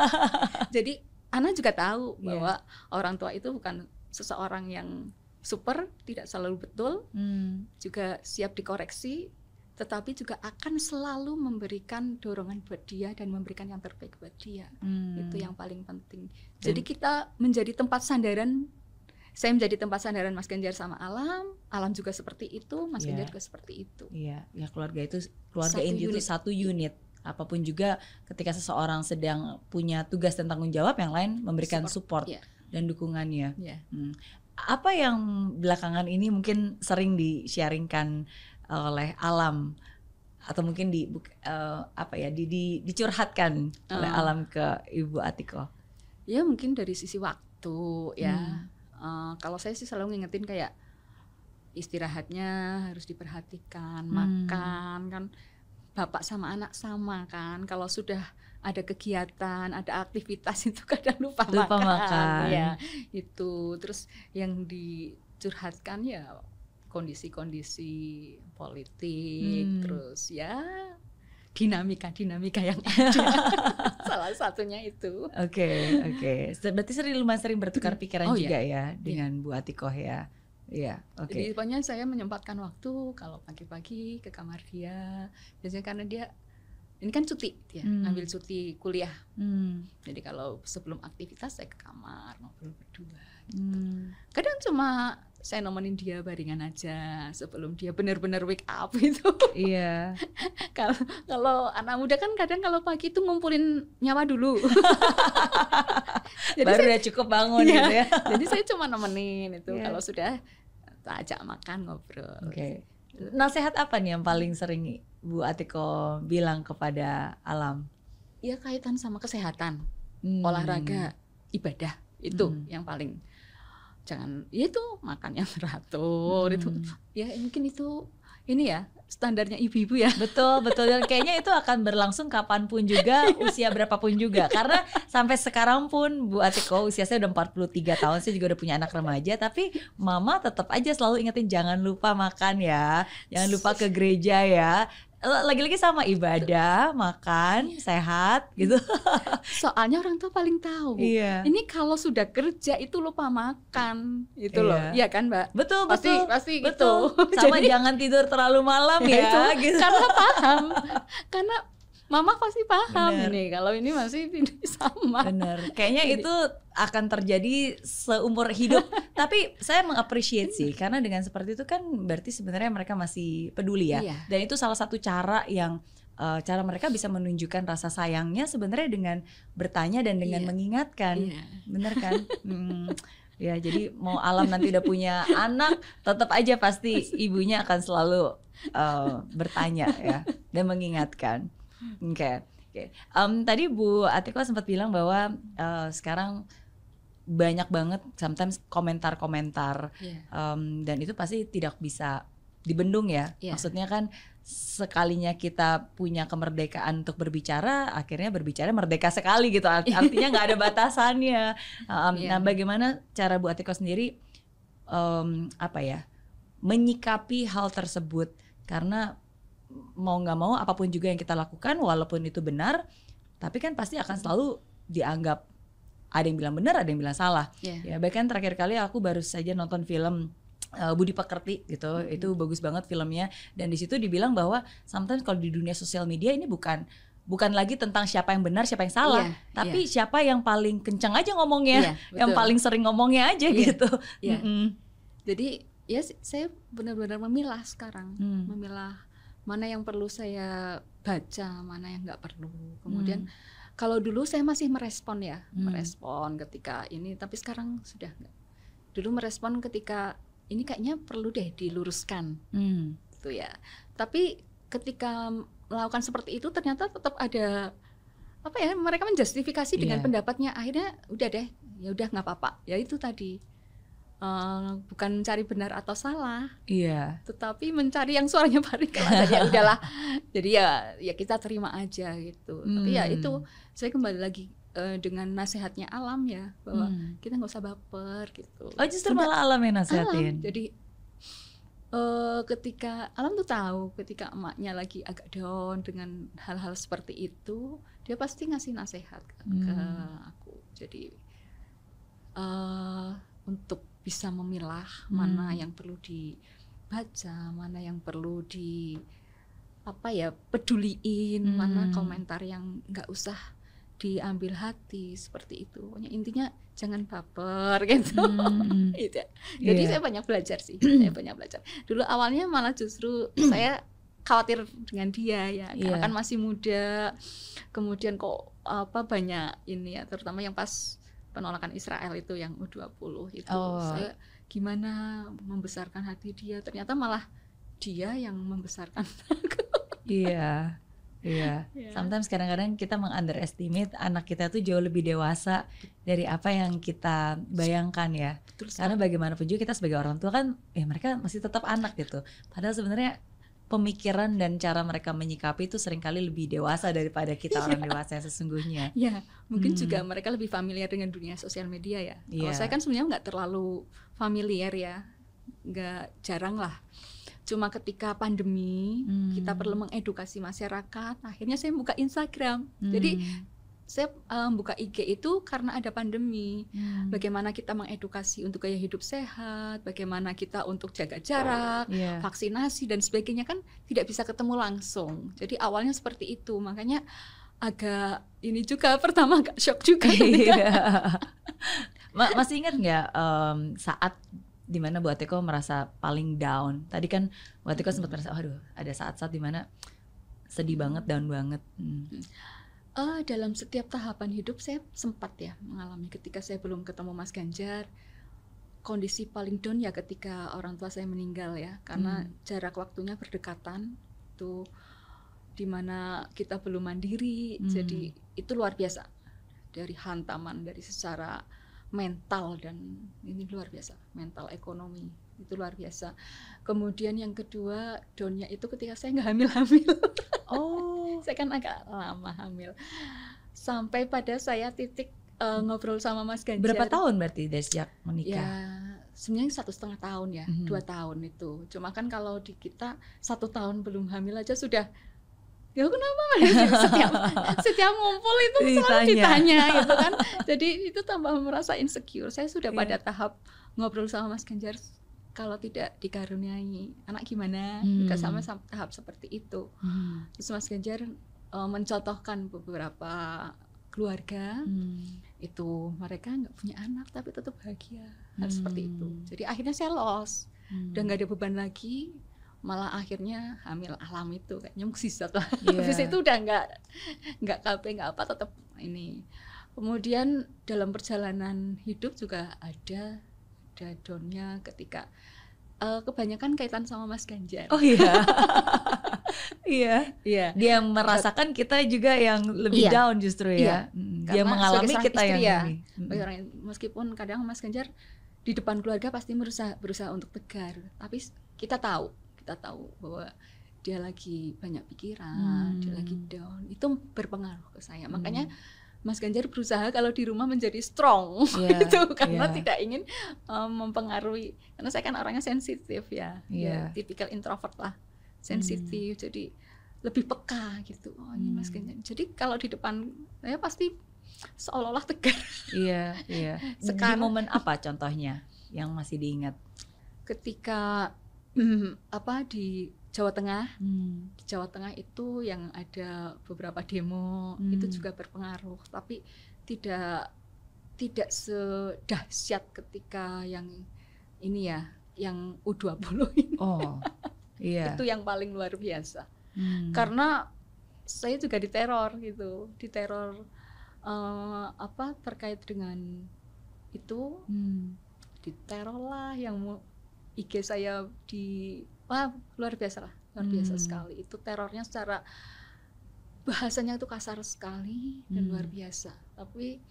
jadi anak juga tahu Iya. bahwa orang tua itu bukan seseorang yang super tidak selalu betul Hmm, juga siap dikoreksi tetapi juga akan selalu memberikan dorongan buat dia dan memberikan yang terbaik buat dia hmm. itu yang paling penting Dan- jadi kita menjadi tempat sandaran saya menjadi tempat sandaran Mas Ganjar sama Alam Alam juga seperti itu Mas Iya. Ganjar juga seperti itu Iya, ya keluarga itu keluarga Satu itu unit. satu unit. Apa pun juga ketika seseorang sedang punya tugas dan tanggung jawab yang lain memberikan support, Iya. dan dukungannya. ya Hmm. Apa yang belakangan ini mungkin sering di-sharingkan oleh alam atau mungkin di eh, apa ya di, di- dicurhatkan oleh Oh. alam ke Ibu Atiko. ya mungkin dari sisi waktu ya Hmm. Eh, kalau saya sih selalu ngingetin kayak istirahatnya harus diperhatikan, Hmm. makan kan bapak sama anak sama kan. Kalau sudah ada kegiatan, ada aktivitas itu kadang lupa, Lupa makan. makan. Ya, itu. Terus yang dicurhatkan ya kondisi-kondisi politik, Hmm. terus ya dinamika-dinamika yang ada. Salah satunya itu. Oke, oke. Berarti sering lumayan sering bertukar pikiran Oh, iya. juga ya dengan Bu Atiko ya. Iya, oke. Jadi pokoknya saya menyempatkan waktu kalau pagi-pagi ke kamar dia. Biasanya karena dia ini kan cuti dia, Hmm. ngambil cuti kuliah. Hmm. Jadi kalau sebelum aktivitas saya ke kamar ngobrol berdua. Hmm. Kadang cuma saya nemenin dia baringan aja sebelum dia benar-benar wake up itu. Iya. kalau kalau anak muda kan kadang kalau pagi itu ngumpulin nyawa dulu. jadi Baru saya, udah cukup bangun Iya. gitu ya. jadi saya cuma nemenin itu. Iya. Kalau sudah ajak makan ngobrol. Oke. Nasihat apa nih yang paling sering Bu Atiko bilang kepada alam? Ya kaitan sama kesehatan. Hmm. olahraga, ibadah itu Hmm. yang paling jangan ya itu makan yang teratur itu Hmm. ya mungkin itu ini ya standarnya ibu-ibu ya Betul, betul dan kayaknya itu akan berlangsung kapan pun juga, usia berapapun juga. Karena sampai sekarang pun Bu Atiko usia saya udah 43 tahun, saya juga udah punya anak remaja, tapi mama tetap aja selalu ingetin jangan lupa makan ya, jangan lupa ke gereja ya. Lagi-lagi sama ibadah, makan, sehat gitu. soalnya orang tua paling tahu Iya. ini kalau sudah kerja itu lupa makan itu loh Iya. iya kan mbak Betul, pasti betul. pasti Betul. gitu Sama Jadi, jangan tidur terlalu malam ya ya, itu gitu. karena paham karena mama pasti paham Bener. ini kalau ini masih tidak sama Bener. Kayaknya Jadi- itu akan terjadi seumur hidup. Tapi saya mengapresiasi sih karena dengan seperti itu kan berarti sebenarnya mereka masih peduli ya. Iya. Dan itu salah satu cara yang uh, cara mereka bisa menunjukkan rasa sayangnya sebenarnya dengan bertanya dan dengan Iya. mengingatkan, Iya. bener kan? Hmm, ya jadi mau alam nanti udah punya anak, tetap aja pasti ibunya akan selalu uh, bertanya ya dan mengingatkan. Oke, oke. Em, tadi Bu Atiko sempat bilang bahwa uh, sekarang banyak banget sometimes komentar-komentar Iya. Em, dan itu pasti tidak bisa dibendung ya. Iya. Maksudnya kan sekalinya kita punya kemerdekaan untuk berbicara, akhirnya berbicara merdeka sekali gitu. Art- Artinya nggak ada batasannya. Em, Iya. Nah, bagaimana cara Bu Atiko sendiri em, apa ya menyikapi hal tersebut? Karena mau nggak mau apa pun juga yang kita lakukan, walaupun itu benar, tapi kan pasti akan selalu dianggap ada yang bilang benar, ada yang bilang salah. Iya. Ya bahkan terakhir kali aku baru saja nonton film uh, Budi Pekerti gitu, Mhm. itu bagus banget filmnya dan di situ dibilang bahwa sometimes kalau di dunia sosial media ini bukan bukan lagi tentang siapa yang benar siapa yang salah, Iya, tapi siapa yang paling kencang aja ngomongnya, Iya, yang paling sering ngomongnya aja Iya, gitu. iya. Mm-mm. Jadi ya saya benar-benar memilah sekarang, Hmm. memilah mana yang perlu saya baca, mana yang nggak perlu. Kemudian Hmm. kalau dulu saya masih merespon ya, Hmm. merespon ketika ini, tapi sekarang sudah nggak. Dulu merespon ketika ini kayaknya perlu deh diluruskan, Hmm. gitu ya. Tapi ketika melakukan seperti itu ternyata tetap ada apa ya mereka menjustifikasi dengan Iya. pendapatnya akhirnya udah deh ya udah nggak apa-apa ya itu tadi Eh, bukan mencari benar atau salah Iya. tetapi mencari yang suaranya paling keras ya udahlah jadi ya ya kita terima aja gitu tapi ya Hmm. itu saya kembali lagi eh, dengan nasihatnya alam ya bahwa Hmm. kita nggak usah baper gitu Oh justru malah alam yang alam nasihatin. jadi eh, ketika alam tuh tahu ketika emaknya lagi agak down dengan hal-hal seperti itu dia pasti ngasih nasihat ke, ke Hmm. aku jadi eh untuk bisa memilah mana Hmm. yang perlu dibaca mana yang perlu di apa ya peduliin mana Hmm. komentar yang nggak usah diambil hati seperti itu pokoknya intinya jangan baper gitu Hmm. Gitu. Jadi Iya. saya banyak belajar sih, saya banyak belajar. Dulu awalnya malah justru saya khawatir dengan dia ya, karena Iya. kan masih muda. Kemudian kok apa banyak ini ya, terutama yang pas penolakan Israel itu yang U20 itu. Oh. Saya gimana membesarkan hati dia, ternyata malah dia yang membesarkan aku. Iya. Iya. Ya. Sometimes kadang-kadang kita mengunderestimate anak kita tuh jauh lebih dewasa dari apa yang kita bayangkan ya. Betul Karena bagaimanapun juga kita sebagai orang tua kan ya mereka masih tetap anak gitu. Padahal sebenarnya pemikiran dan cara mereka menyikapi itu sering kali lebih dewasa daripada kita orang dewasa yang sesungguhnya. Ya, mungkin Hmm. juga mereka lebih familiar dengan dunia sosial media ya. Iya. Kalau saya kan sebenarnya nggak terlalu familiar ya, nggak jarang lah. Cuma ketika pandemi Hmm. kita perlu mengedukasi masyarakat, akhirnya saya buka Instagram. Jadi Hmm. Saya eh, buka IG itu karena ada pandemi. Hmm. Bagaimana kita mengedukasi untuk gaya hidup sehat, bagaimana kita untuk jaga jarak, Iya. vaksinasi dan sebagainya kan tidak bisa ketemu langsung. Jadi awalnya seperti itu, makanya agak ini juga pertama agak shock juga. Iya. Ma- masih ingat nggak em, saat di mana Bu Atiko merasa paling down? Tadi kan Bu Atiko sempat merasa, aduh ada saat-saat di mana sedih banget, down banget. Hmm. Eh, dalam setiap tahapan hidup saya sempat ya mengalami ketika saya belum ketemu Mas Ganjar kondisi paling down ya ketika orang tua saya meninggal ya karena Hmm. jarak waktunya berdekatan itu di mana kita belum mandiri Hmm. jadi itu luar biasa dari hantaman dari secara mental dan ini luar biasa mental ekonomi itu luar biasa. Kemudian yang kedua downnya itu ketika saya nggak hamil-hamil. Oh, saya kan agak lama hamil. Sampai pada saya titik eh, ngobrol sama Mas Ganjar. Berapa tahun berarti dari sejak ya menikah? sebenarnya satu setengah tahun ya Mhm. dua tahun itu. Cuma kan kalau di kita satu tahun belum hamil aja sudah ya kenapa setiap setiap ngumpul itu selalu Ditanya. ditanya gitu kan. Jadi itu tambah merasa insecure. Saya sudah Iya. pada tahap ngobrol sama Mas Ganjar kalau tidak dikaruniai anak gimana Hmm. udah sama sam- tahap seperti itu Hmm. Terus Mas Ganjar eh, mencontohkan beberapa keluarga Hmm. itu mereka nggak punya anak tapi tetap bahagia hal Hmm. seperti itu. Jadi akhirnya saya los, Hmm. udah nggak ada beban lagi malah akhirnya hamil alam itu kayaknya mukjizat lah habis itu udah nggak nggak KB nggak apa tetap ini kemudian dalam perjalanan hidup juga ada ada downnya ketika eh, kebanyakan kaitan sama Mas Ganjar Oh iya. iya. iya Dia merasakan kita juga yang lebih Iya. down justru Iya. ya. Dia Karena mengalami sebagai seorang kita yang istri ya, ini. Mm. Orang meskipun kadang Mas Ganjar di depan keluarga pasti berusaha berusaha untuk tegar tapi kita tahu kita tahu bahwa dia lagi banyak pikiran dia Hmm. lagi down itu berpengaruh ke saya makanya Hmm. Mas Ganjar berusaha kalau di rumah menjadi strong Iya, itu karena iya. tidak ingin um, mempengaruhi karena saya kan orangnya sensitif ya, Iya. ya tipikal introvert lah sensitif jadi lebih peka gitu oh ini Mas Hmm. Ganjar jadi kalau di depan saya pasti seolah-olah tegar Iya, iya. Di Sekarang- momen apa contohnya yang masih diingat? ketika mm, apa di Jawa Tengah Hmm. di Jawa Tengah itu yang ada beberapa demo Hmm. itu juga berpengaruh tapi tidak tidak sedahsyat ketika yang ini ya yang U20 ini Oh. Iya. itu yang paling luar biasa Hmm. karena saya juga diteror gitu diteror eh, apa terkait dengan itu Hmm. diteror lah yang mau IG saya di wah luar biasa lah luar biasa Hmm. sekali itu terornya secara bahasanya itu kasar sekali dan Hmm. luar biasa tapi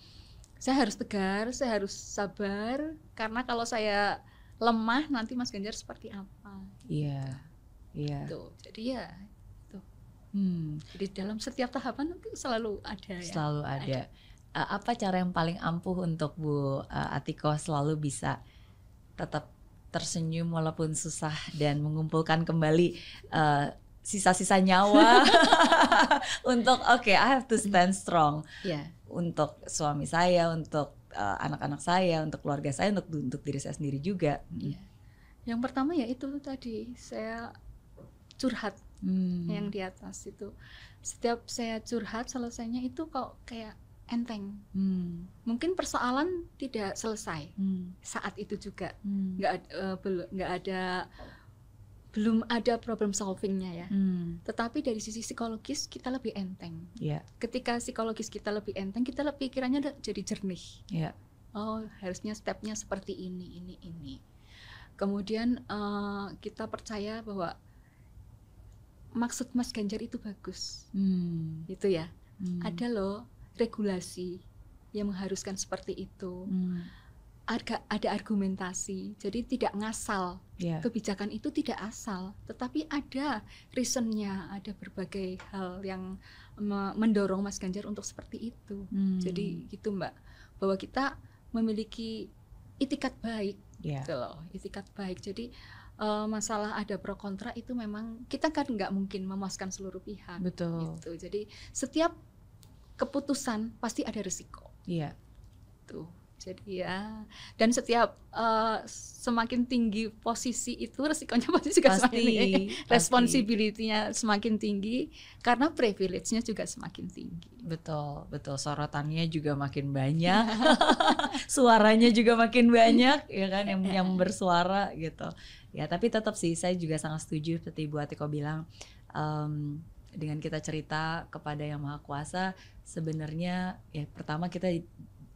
saya harus tegar saya harus sabar karena kalau saya lemah nanti Mas Ganjar seperti apa Iya. Iya. gitu jadi ya Hmm. jadi dalam setiap tahapan itu selalu ada ya Selalu ada. Uh, apa cara yang paling ampuh untuk Bu uh, Atiko selalu bisa tetap tersenyum walaupun susah dan mengumpulkan kembali uh, sisa-sisa nyawa untuk oke I have to stand strong ya untuk suami saya, untuk uh, anak-anak saya, untuk keluarga saya, untuk untuk diri saya sendiri juga. Iya. yang pertama ya itu tadi saya curhat Hmm. yang di atas itu setiap saya curhat selesainya itu kok kayak enteng Hmm. mungkin persoalan tidak selesai Hmm. saat itu juga Hmm. nggak ada eh, belum nggak ada belum ada problem solvingnya ya Hmm. tetapi dari sisi psikologis kita lebih enteng Iya, ketika psikologis kita lebih enteng kita lebih pikirannya udah jadi jernih iya. oh harusnya stepnya seperti ini ini ini kemudian eh, kita percaya bahwa maksud Mas Ganjar itu bagus Hmm. gitu ya Hmm. ada loh regulasi yang mengharuskan seperti itu Hmm. ada ada argumentasi jadi tidak ngasal Iya. kebijakan itu tidak asal tetapi ada reasonnya ada berbagai hal yang me- mendorong Mas Ganjar untuk seperti itu Hmm. jadi gitu Mbak bahwa kita memiliki itikat baik Iya. gitu loh itikat baik jadi eh, masalah ada pro kontra itu memang kita kan nggak mungkin memuaskan seluruh pihak betul. gitu jadi setiap keputusan pasti ada resiko Iya. tuh jadi ya dan setiap eh, semakin tinggi posisi itu resikonya pasti juga Pasti. semakin tinggi pasti. responsibility-nya semakin tinggi karena privilege-nya juga semakin tinggi Betul, betul. Sorotannya juga makin banyak, suaranya juga makin banyak, ya kan yang yang bersuara gitu. Ya, tapi tetap sih saya juga sangat setuju seperti Bu Atiko bilang em, dengan kita cerita kepada yang maha kuasa sebenarnya ya pertama kita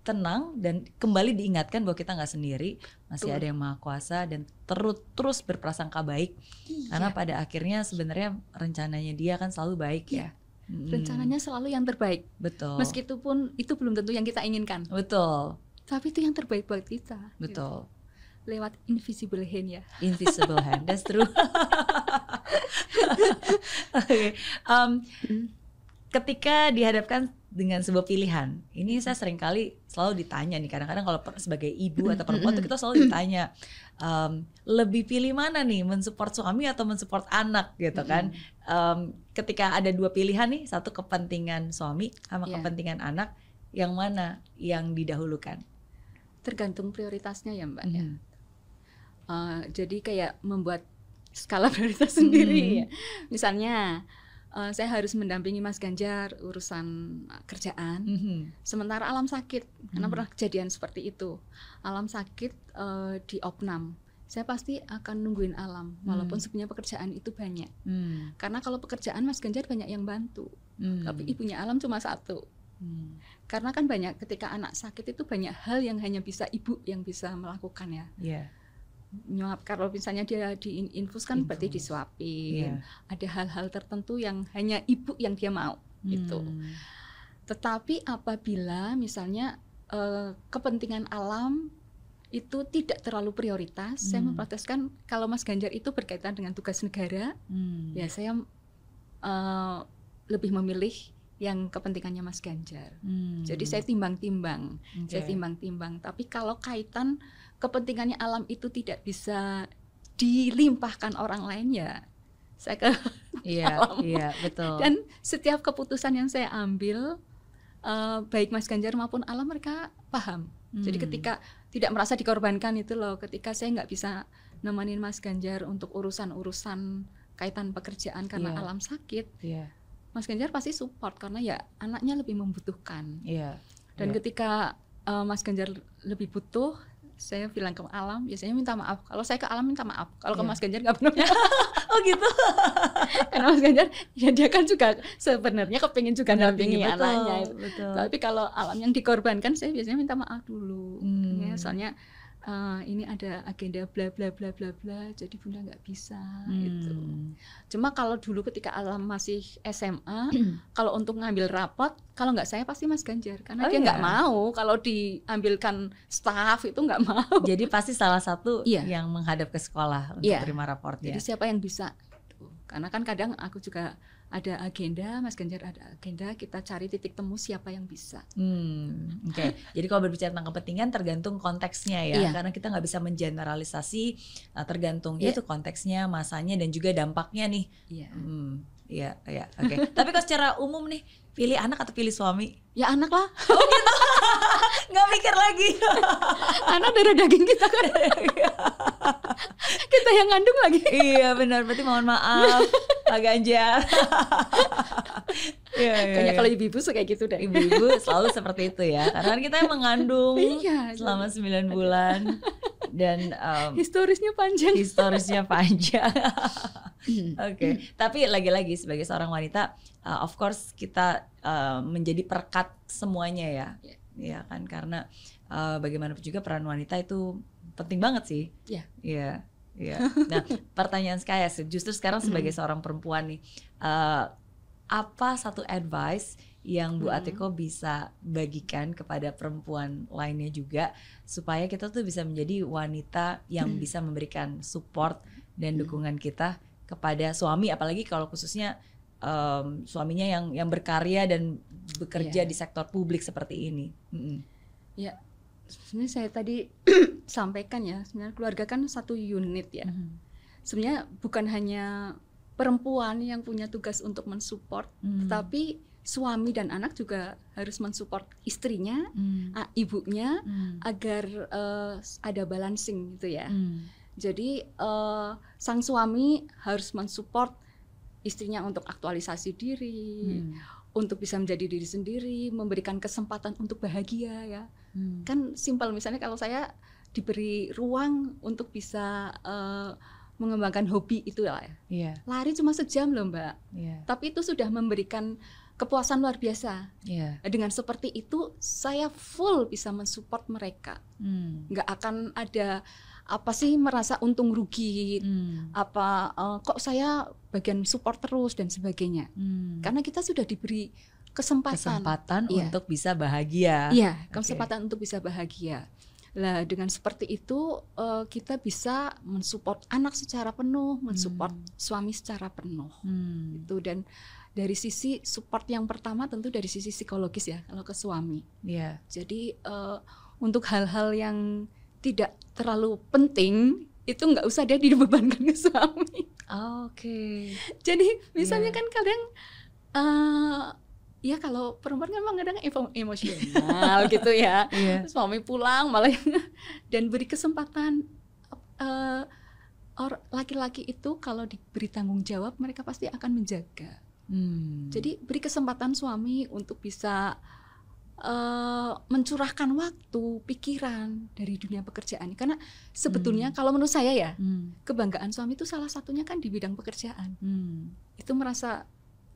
tenang dan kembali diingatkan bahwa kita nggak sendiri masih Betul. ada yang maha kuasa dan terus terus berprasangka baik. Karena Iya, pada akhirnya sebenarnya rencananya dia kan selalu baik ya. Mm, rencananya selalu yang terbaik. Betul. Meskipun itu belum tentu yang kita inginkan. Betul. Tapi itu yang terbaik buat kita gitu. Lewat invisible hand ya. Invisible hand that's true. Oke, um, ketika dihadapkan dengan sebuah pilihan ini saya sering kali selalu ditanya nih kadang-kadang kalau sebagai ibu atau perempuan tuh kita selalu ditanya um, lebih pilih mana nih mensupport suami atau mensupport anak? gitu kan. Um, ketika ada dua pilihan nih satu kepentingan suami sama Iya. kepentingan anak yang mana yang didahulukan? Tergantung prioritasnya ya mbak ya Mhm. Eh, jadi kayak membuat skala prioritas sendiri Mhm. ya. Misalnya eh, saya harus mendampingi Mas Ganjar urusan kerjaan, Mhm. sementara alam sakit karena Hmm. pernah kejadian seperti itu. Alam sakit eh, di opnam. saya pasti akan nungguin alam walaupun Hmm. sebenarnya pekerjaan itu banyak. Hmm. Karena kalau pekerjaan Mas Ganjar banyak yang bantu, Hmm. tapi ibunya alam cuma satu. Hmm. Karena kan banyak ketika anak sakit itu banyak hal yang hanya bisa ibu yang bisa melakukan ya. Iya. Nyuap kalau misalnya dia diinfus kan berarti disuapin. Iya. Ada hal-hal tertentu yang hanya ibu yang dia mau. Gitu. Hmm. Tetapi apabila misalnya eh, kepentingan alam itu tidak terlalu prioritas, saya Hmm. memproteskan kalau Mas Ganjar itu berkaitan dengan tugas negara, Hmm. ya saya eh, lebih memilih yang kepentingannya Mas Ganjar. Hmm. Jadi saya timbang-timbang, Oke. saya timbang-timbang. Tapi kalau kaitan kepentingannya alam itu tidak bisa dilimpahkan orang lain ya, saya ke Iya, alam. iya, betul. dan setiap keputusan yang saya ambil eh, baik Mas Ganjar maupun alam mereka paham. Jadi Hmm. ketika tidak merasa dikorbankan itu loh, ketika saya nggak bisa nemenin Mas Ganjar untuk urusan-urusan kaitan pekerjaan karena Iya. alam sakit, Iya, Mas Ganjar pasti support karena ya anaknya lebih membutuhkan. iya. Dan Iya. ketika eh, Mas Ganjar lebih butuh, saya bilang ke alam, biasanya minta maaf. Kalau saya ke alam minta maaf, kalau ke Iya. Mas Ganjar nggak pernah. Oh gitu. karena Mas Ganjar ya dia kan juga sebenarnya kepingin juga nampingi anaknya. Betul. Tapi kalau alam yang dikorbankan saya biasanya minta maaf dulu. Hmm. Ya, soalnya eh, ini ada agenda bla bla bla bla bla, jadi bunda nggak bisa gitu. Hmm. Cuma kalau dulu ketika alam masih SMA, kalau untuk ngambil rapot, kalau nggak saya pasti Mas Ganjar, karena Oh, dia nggak iya? mau kalau diambilkan staff itu nggak mau. Jadi pasti salah satu Iya. yang menghadap ke sekolah untuk Iya. terima raportnya. Jadi siapa yang bisa? Gitu. Karena kan kadang aku juga ada agenda, Mas Ganjar ada agenda, kita cari titik temu siapa yang bisa. Hmm, oke. Jadi kalau berbicara tentang kepentingan tergantung konteksnya ya, Iya. karena kita nggak bisa mengeneralisasi, uh, tergantung Iya. itu konteksnya, masanya dan juga dampaknya nih. Iya. Hmm, iya, iya, oke. Tapi kalau secara umum nih, pilih anak atau pilih suami? Ya anak lah, Nggak mikir lagi. anak darah daging kita kan. kita yang ngandung lagi. iya benar, berarti mohon maaf, Pak Ganjar. Iya, iya, Kayaknya iya. kalau ibu-ibu suka kayak gitu deh. ibu-ibu selalu seperti itu ya, karena kan kita yang mengandung Iya. selama 9 bulan dan um, historisnya panjang. historisnya panjang. Hmm. Oke, tapi lagi-lagi sebagai seorang wanita, uh, of course kita uh, menjadi perekat semuanya ya, Iya. Ya kan karena uh, bagaimanapun juga peran wanita itu penting banget sih. Iya. Iya, iya. Nah, pertanyaan saya justru sekarang sebagai seorang perempuan nih, uh, apa satu advice yang Bu Hmm. Atiko bisa bagikan kepada perempuan lainnya juga supaya kita tuh bisa menjadi wanita yang Hmm. bisa memberikan support dan Hmm. dukungan kita kepada suami apalagi kalau khususnya em, suaminya yang yang berkarya dan bekerja Iya. di sektor publik seperti ini. Mm-mm. Sebenarnya saya tadi sampaikan ya, sebenarnya keluarga kan satu unit ya. Mhm. Sebenarnya bukan hanya perempuan yang punya tugas untuk mensupport, Mm. tapi suami dan anak juga harus mensupport istrinya, Mm. ibunya Mm. agar eh, ada balancing gitu ya. Mm. Jadi eh, sang suami harus mensupport istrinya untuk aktualisasi diri, Mm. untuk bisa menjadi diri sendiri, memberikan kesempatan untuk bahagia ya. Mm. Kan simpel misalnya kalau saya diberi ruang untuk bisa eh, mengembangkan hobi itu lah ya. Iya, Lari cuma sejam loh Mbak, iya, tapi itu sudah memberikan kepuasan luar biasa. iya. Dengan seperti itu saya full bisa mensupport mereka. Mm. Nggak akan ada apa sih merasa untung rugi Mm. apa eh, kok saya bagian support terus dan sebagainya. Mm. Karena kita sudah diberi kesempatan. kesempatan Iya. untuk bisa bahagia. Iya, kesempatan untuk bisa bahagia. Lah dengan seperti itu eh, kita bisa mensupport anak secara penuh, mensupport Hmm. suami secara penuh. Hmm. Itu dan dari sisi support yang pertama tentu dari sisi psikologis ya kalau ke suami. Iya. Jadi eh, untuk hal-hal yang tidak terlalu penting itu nggak usah dia dibebankan ke suami. Oke. Jadi misalnya Iya. kan kadang eh ya kalau perempuan kan memang kadang emo- emosional gitu ya. Iya. Suami pulang malah dan beri kesempatan eh or- laki-laki itu kalau diberi tanggung jawab mereka pasti akan menjaga. Hmm. Jadi beri kesempatan suami untuk bisa eh, mencurahkan waktu, pikiran dari dunia pekerjaan. Karena sebetulnya Hmm. kalau menurut saya ya, Hmm. kebanggaan suami itu salah satunya kan di bidang pekerjaan. Hmm. Itu merasa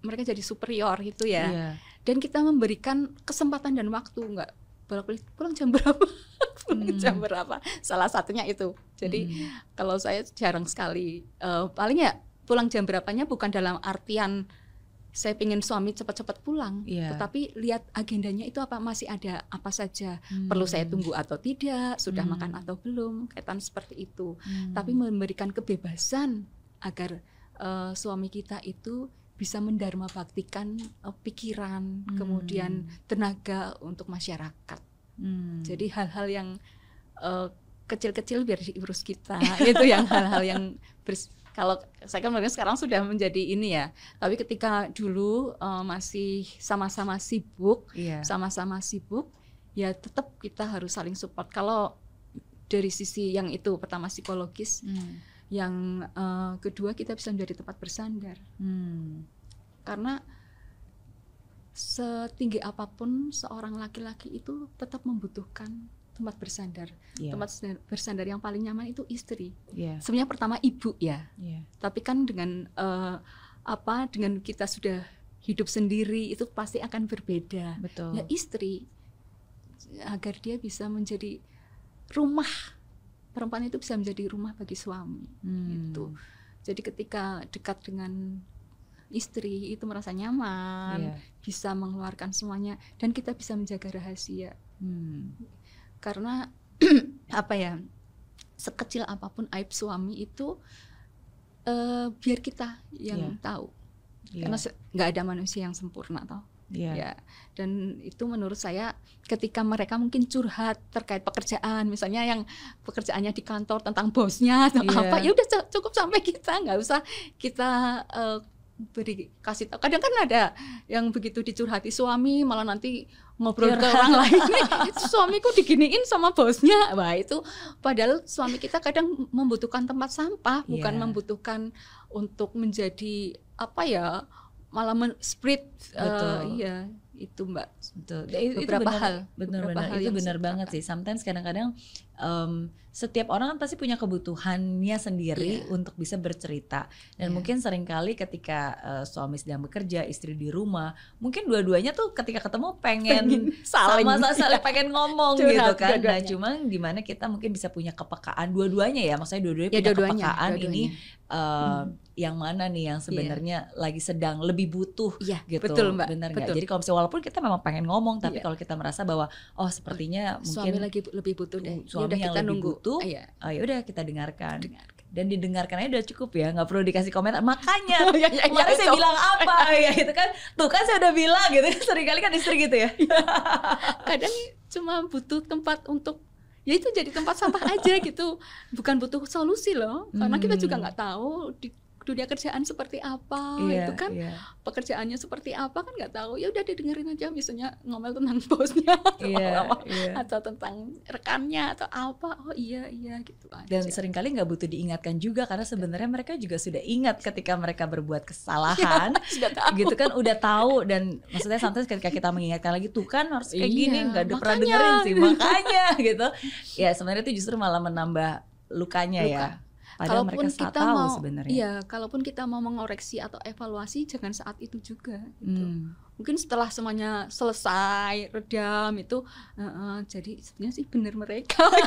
mereka jadi superior gitu ya. Iya. Dan kita memberikan kesempatan dan waktu nggak bolak-balik pulang jam berapa, pulang Hmm. jam berapa. Salah satunya itu. Jadi Hmm. kalau saya jarang sekali eh, paling ya pulang jam berapanya bukan dalam artian saya ingin suami cepat-cepat pulang, Iya. tetapi lihat agendanya itu apa masih ada apa saja Hmm. perlu saya tunggu atau tidak, sudah Hmm. makan atau belum, kaitan seperti itu. Hmm. Tapi memberikan kebebasan agar eh, suami kita itu bisa mendharma baktikan eh, pikiran, Hmm. kemudian tenaga untuk masyarakat. Hmm. Jadi hal-hal yang eh, kecil-kecil biar diurus kita itu yang hal-hal yang bers- kalau saya kan mungkin sekarang sudah menjadi ini ya tapi ketika dulu eh, masih sama-sama sibuk iya. sama-sama sibuk ya tetap kita harus saling support kalau dari sisi yang itu pertama psikologis Hmm. yang eh, kedua kita bisa menjadi tempat bersandar Hmm. karena setinggi apa pun seorang laki-laki itu tetap membutuhkan tempat bersandar Iya. tempat bersandar yang paling nyaman itu istri. Iya. Sebenarnya pertama ibu ya, Iya. tapi kan dengan eh, apa dengan kita sudah hidup sendiri itu pasti akan berbeda. Betul. Ya istri agar dia bisa menjadi rumah perempuan itu bisa menjadi rumah bagi suami. Hmm. gitu. Jadi ketika dekat dengan istri itu merasa nyaman, Iya. bisa mengeluarkan semuanya dan kita bisa menjaga rahasia Hmm. Karena apa ya sekecil apa pun aib suami itu eh, biar kita yang Iya. tahu Iya. karena nggak ada manusia yang sempurna tau Iya. ya dan itu menurut saya ketika mereka mungkin curhat terkait pekerjaan misalnya yang pekerjaannya di kantor tentang bosnya atau Iya. apa ya udah cu- cukup sampai kita nggak usah kita eh, beri kasih tahu kadang kan ada yang begitu dicurhati suami malah nanti ngobrol ke orang lain suamiku diginiin sama bosnya wah itu padahal suami kita kadang membutuhkan tempat sampah bukan Iya. membutuhkan untuk menjadi apa ya malah men eh, Betul. iya itu mbak Betul. Itu- beberapa benar- hal Benar-benar itu benar banget sih. Sometimes kadang-kadang em, setiap orang kan pasti punya kebutuhannya sendiri Iya. untuk bisa bercerita. Dan Iya. mungkin sering kali ketika eh, suami sedang bekerja, istri di rumah, mungkin dua-duanya tuh ketika ketemu pengen, Pengen saling, sama sama saling iya. pengen ngomong Curhat gitu kan. Nah, dua-duanya. cuma di mana kita mungkin bisa punya kepekaan dua-duanya ya, maksudnya dua-duanya ya punya dua-duanya kepekaan ini dua-duanya. eh, yang mana nih yang sebenarnya lagi sedang lebih butuh iya gitu. betul mbak Bener betul Jadi kalau misalnya walaupun kita memang pengen ngomong, tapi Iya. kalau kita merasa bahwa oh sepertinya suami mungkin lagi lebih butuh deh suami ya udah yang kita lebih nunggu butuh, iya oh, ya udah kita dengarkan. dengar Dan didengarkan aja udah cukup ya, nggak perlu dikasih komentar. Makanya Iya, iya, kemarin iya, saya bilang apa ya itu kan. Tuh kan saya udah bilang gitu. Seringkali kan istri gitu ya. kadang cuma butuh tempat untuk ya itu jadi tempat sampah aja gitu bukan butuh solusi loh karena kita juga Hmm. nggak tahu di dunia kerjaan seperti apa Iya, itu kan iya. pekerjaannya seperti apa kan nggak tahu ya udah didengerin aja misalnya ngomel tentang bosnya atau, Iya, apa, iya. atau tentang rekannya atau apa oh iya iya gitu Dan aja. sering kali nggak butuh diingatkan juga karena sebenarnya mereka juga sudah ingat ketika mereka berbuat kesalahan. sudah tahu gitu kan udah tahu dan maksudnya santai ketika kita mengingatkan lagi tuh kan harus kayak Iya, gini nggak ada pernah dengerin sih makanya gitu ya sebenarnya itu justru malah menambah lukanya ya Luka. Padahal kalaupun mereka kita tahu mau sebenarnya. iya kalaupun kita mau mengoreksi atau evaluasi jangan saat itu juga gitu. Hmm, mungkin setelah semuanya selesai redam itu eh, eh, jadi sebenarnya sih benar mereka.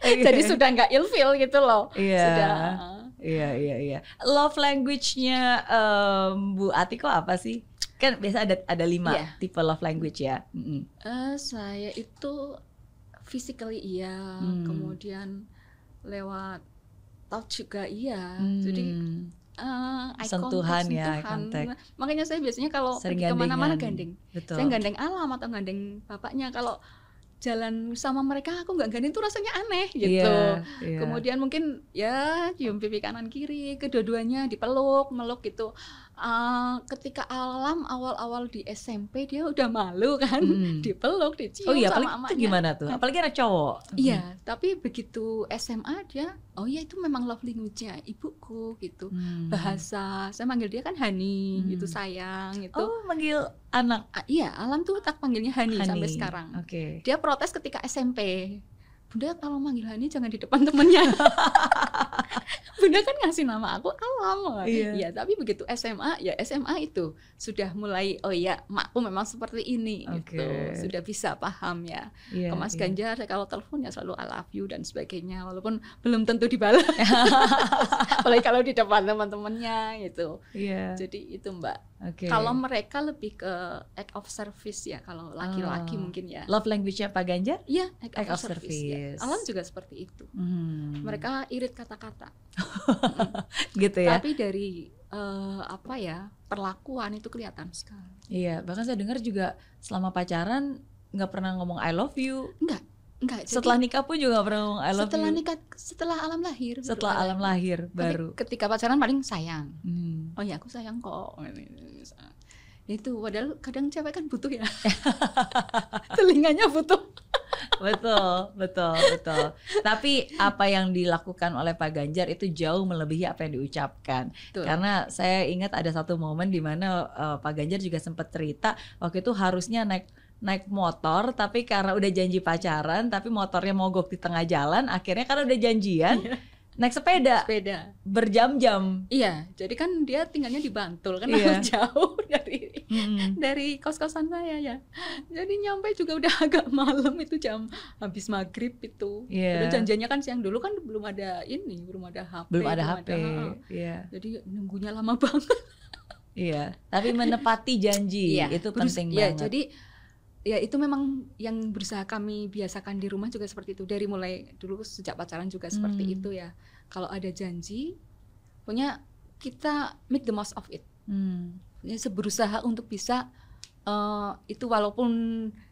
Jadi sudah nggak ilfil gitu loh. Iya. Sudah iya iya iya. Love language-nya em, Bu Atiko apa sih? Kan biasa ada ada lima Iya. tipe love language ya. Mm-mm. Eh, saya itu physically iya Hmm. kemudian lewat touch juga iya. Hmm, jadi eh, eye Sentuhan contact, ya, sentuhan. contact. makanya saya biasanya kalau Sering pergi ke mana-mana gandeng. Betul. Saya gandeng alam atau gandeng bapaknya. Kalau jalan sama mereka aku nggak gandeng tuh rasanya aneh gitu Iya, iya. kemudian mungkin ya cium pipi kanan kiri kedua-duanya dipeluk meluk gitu uh, ketika alam awal-awal di SMP dia udah malu kan, Mm. dipeluk, dicium Oh iya, sama itu gimana tuh? Apalagi anak cowok. Iya, tapi begitu SMA dia, oh iya itu memang love language-nya ibuku gitu. Hmm. Bahasa, saya manggil dia kan Hani, Hmm. gitu sayang, gitu. Oh, manggil anak iya, Alam tuh tak panggilnya Hani, sampai sekarang. Oke. Dia protes ketika SMP. Bunda kalau manggil Hani jangan di depan temennya. Bunda kan ngasih nama aku Alam. Iya. Iya, tapi begitu SMA, ya SMA itu sudah mulai, oh iya, makku memang seperti ini gitu. Oke. Sudah bisa paham ya. Iya, Ke Mas iya. Ganjar kalau telepon ya selalu I love you dan sebagainya walaupun belum tentu dibalas. Apalagi kalau di depan teman-temannya gitu. Iya. Jadi itu Mbak. Oke. Kalau mereka lebih ke act of service ya kalau laki-laki Oh. mungkin ya. love language-nya Pak Ganjar? Iya, act, Act of, of service. ya. service. Alam juga seperti itu. Hmm. Mereka irit kata-kata. gitu ya. Tapi dari eh, apa ya perlakuan itu kelihatan sekali. Iya, bahkan saya dengar juga selama pacaran nggak pernah ngomong I love you. Enggak, enggak. Jadi Setelah nikah pun juga pernah ngomong I love setelah you. nikah, setelah alam lahir. Setelah alam lahir Tapi baru. Ketika pacaran paling sayang. Hmm. Oh ya aku sayang kok. Itu padahal kadang cewek kan butuh ya. Telinganya butuh. betul, betul, betul. Tapi apa yang dilakukan oleh Pak Ganjar itu jauh melebihi apa yang diucapkan. Betul. Karena saya ingat ada satu momen di mana eh, Pak Ganjar juga sempat cerita waktu itu harusnya naik naik motor tapi karena udah janji pacaran tapi motornya mogok di tengah jalan akhirnya karena udah janjian naik sepeda Sepeda. berjam-jam. Iya, jadi kan dia tinggalnya di Bantul kan Iya. jauh dari Mm-mm. dari kos-kosan saya ya. Jadi nyampe juga udah agak malam itu jam habis maghrib itu. Iya. Terus janjiannya kan siang dulu kan belum ada ini, belum ada HP. Belum ada HP. heeh. Iya. Jadi nunggunya lama banget. Iya. Tapi menepati janji itu Berus- penting iya, banget. jadi ya itu memang yang berusaha kami biasakan di rumah juga seperti itu. Dari mulai dulu sejak pacaran juga seperti Hmm. itu ya. Kalau ada janji, punya kita make the most of it. Hmm. Ya, berusaha untuk bisa eh, itu walaupun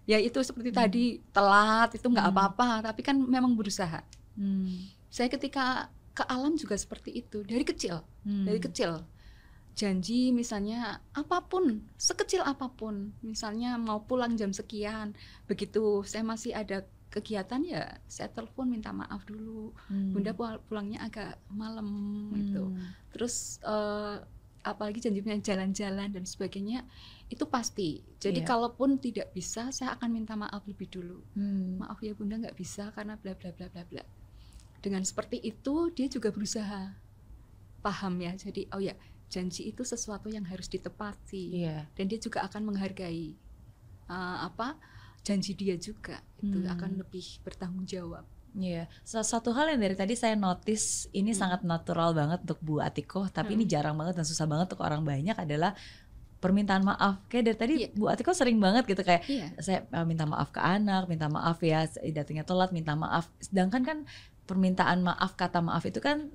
ya itu seperti Hmm. tadi telat itu nggak Hmm. apa-apa, tapi kan memang berusaha. Hmm. Saya ketika ke alam juga seperti itu dari kecil, Hmm. dari kecil janji misalnya apa pun sekecil apa pun misalnya mau pulang jam sekian begitu saya masih ada kegiatan ya saya telepon minta maaf dulu Hmm. bunda pul- pulangnya agak malam gitu Hmm. terus eh, apalagi janjinya jalan-jalan dan sebagainya itu pasti jadi Iya. kalaupun tidak bisa saya akan minta maaf lebih dulu Hmm. maaf ya bunda nggak bisa karena bla bla bla bla bla dengan seperti itu dia juga berusaha paham ya jadi oh ya janji itu sesuatu yang harus ditepati Iya. dan dia juga akan menghargai uh, apa janji dia juga itu Hmm. akan lebih bertanggung jawab Iya, Sa- satu hal yang dari tadi saya notice ini Hmm. sangat natural banget untuk Bu Atiko, tapi ini Hmm. jarang banget dan susah banget untuk orang banyak adalah permintaan maaf. Kayak dari tadi Iya. Bu Atiko sering banget gitu kayak iya saya uh, minta maaf ke anak, minta maaf ya datangnya telat, minta maaf. Sedangkan kan permintaan maaf kata maaf itu kan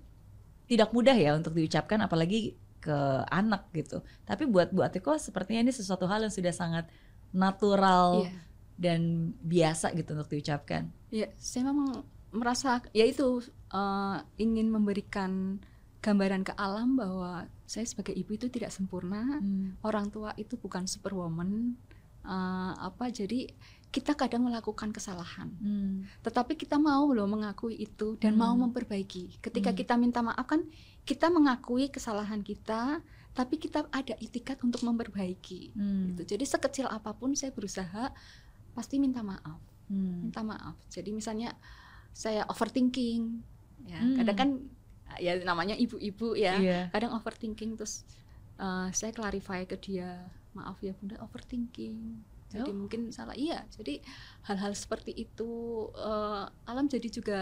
tidak mudah ya untuk diucapkan apalagi ke anak gitu. Tapi buat Bu Atiko sepertinya ini sesuatu hal yang sudah sangat natural iya dan biasa gitu untuk diucapkan. ya saya memang merasa ya itu uh, ingin memberikan gambaran ke alam bahwa saya sebagai ibu itu tidak sempurna Hmm. orang tua itu bukan superwoman uh, apa jadi kita kadang melakukan kesalahan Hmm. tetapi kita mau loh mengakui itu dan mau Hmm. memperbaiki ketika Hmm. kita minta maaf kan kita mengakui kesalahan kita tapi kita ada itikat untuk memperbaiki Hmm. gitu. jadi sekecil apa pun saya berusaha pasti minta maaf Hmm. minta maaf jadi misalnya saya overthinking ya Hmm. kadang kan ya namanya ibu-ibu ya Iya. kadang overthinking terus uh, saya clarify ke dia maaf ya bunda overthinking jadi Oh. mungkin salah iya jadi hal-hal seperti itu uh, alam jadi juga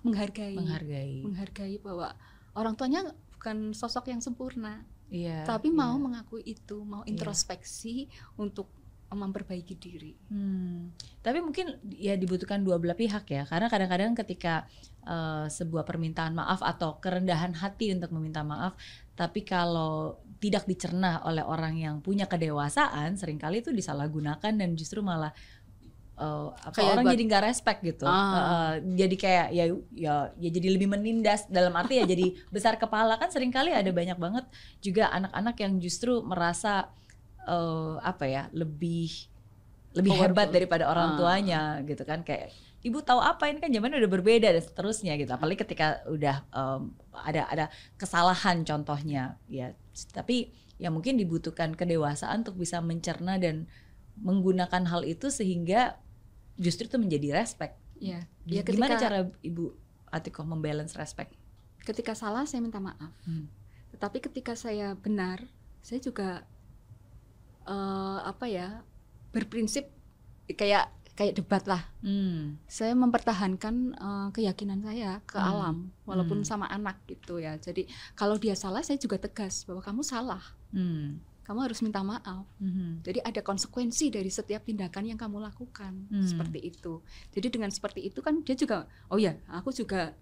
menghargai Menghargai. menghargai bahwa orang tuanya bukan sosok yang sempurna Iya. tapi mau iya. mengakui itu mau Iya. introspeksi untuk memperbaiki diri Hmm. Tapi mungkin ya dibutuhkan dua belah pihak ya, karena kadang-kadang ketika eh, sebuah permintaan maaf atau kerendahan hati untuk meminta maaf, tapi kalau tidak dicerna oleh orang yang punya kedewasaan, sering kali itu disalahgunakan dan justru malah uh, apa Kayak orang buat- jadi nggak respect gitu. Ah. Uh, jadi kayak ya ya ya jadi lebih menindas dalam arti ya jadi besar kepala kan sering kali ada banyak banget juga anak-anak yang justru merasa uh, apa ya lebih lebih Powerful. hebat daripada orang Ah. tuanya gitu kan kayak ibu tahu apa ini kan zamannya udah berbeda dan seterusnya gitu apalagi ketika udah um, ada ada kesalahan contohnya ya tapi ya mungkin dibutuhkan kedewasaan untuk bisa mencerna dan menggunakan hal itu sehingga justru itu menjadi respect. Ya, Ya, ya Gimana ketika cara Ibu Atikoh membalance respect? ketika salah saya minta maaf. Hmm. Tetapi ketika saya benar, saya juga eh, apa ya berprinsip kayak kayak debat lah. Hmm. Saya mempertahankan eh, keyakinan saya ke Hmm. alam, walaupun Hmm. sama anak gitu ya. Jadi kalau dia salah, saya juga tegas bahwa kamu salah. Hmm. Kamu harus minta maaf. Mhm. Jadi ada konsekuensi dari setiap tindakan yang kamu lakukan Hmm. seperti itu. Jadi dengan seperti itu kan dia juga, oh ya, aku juga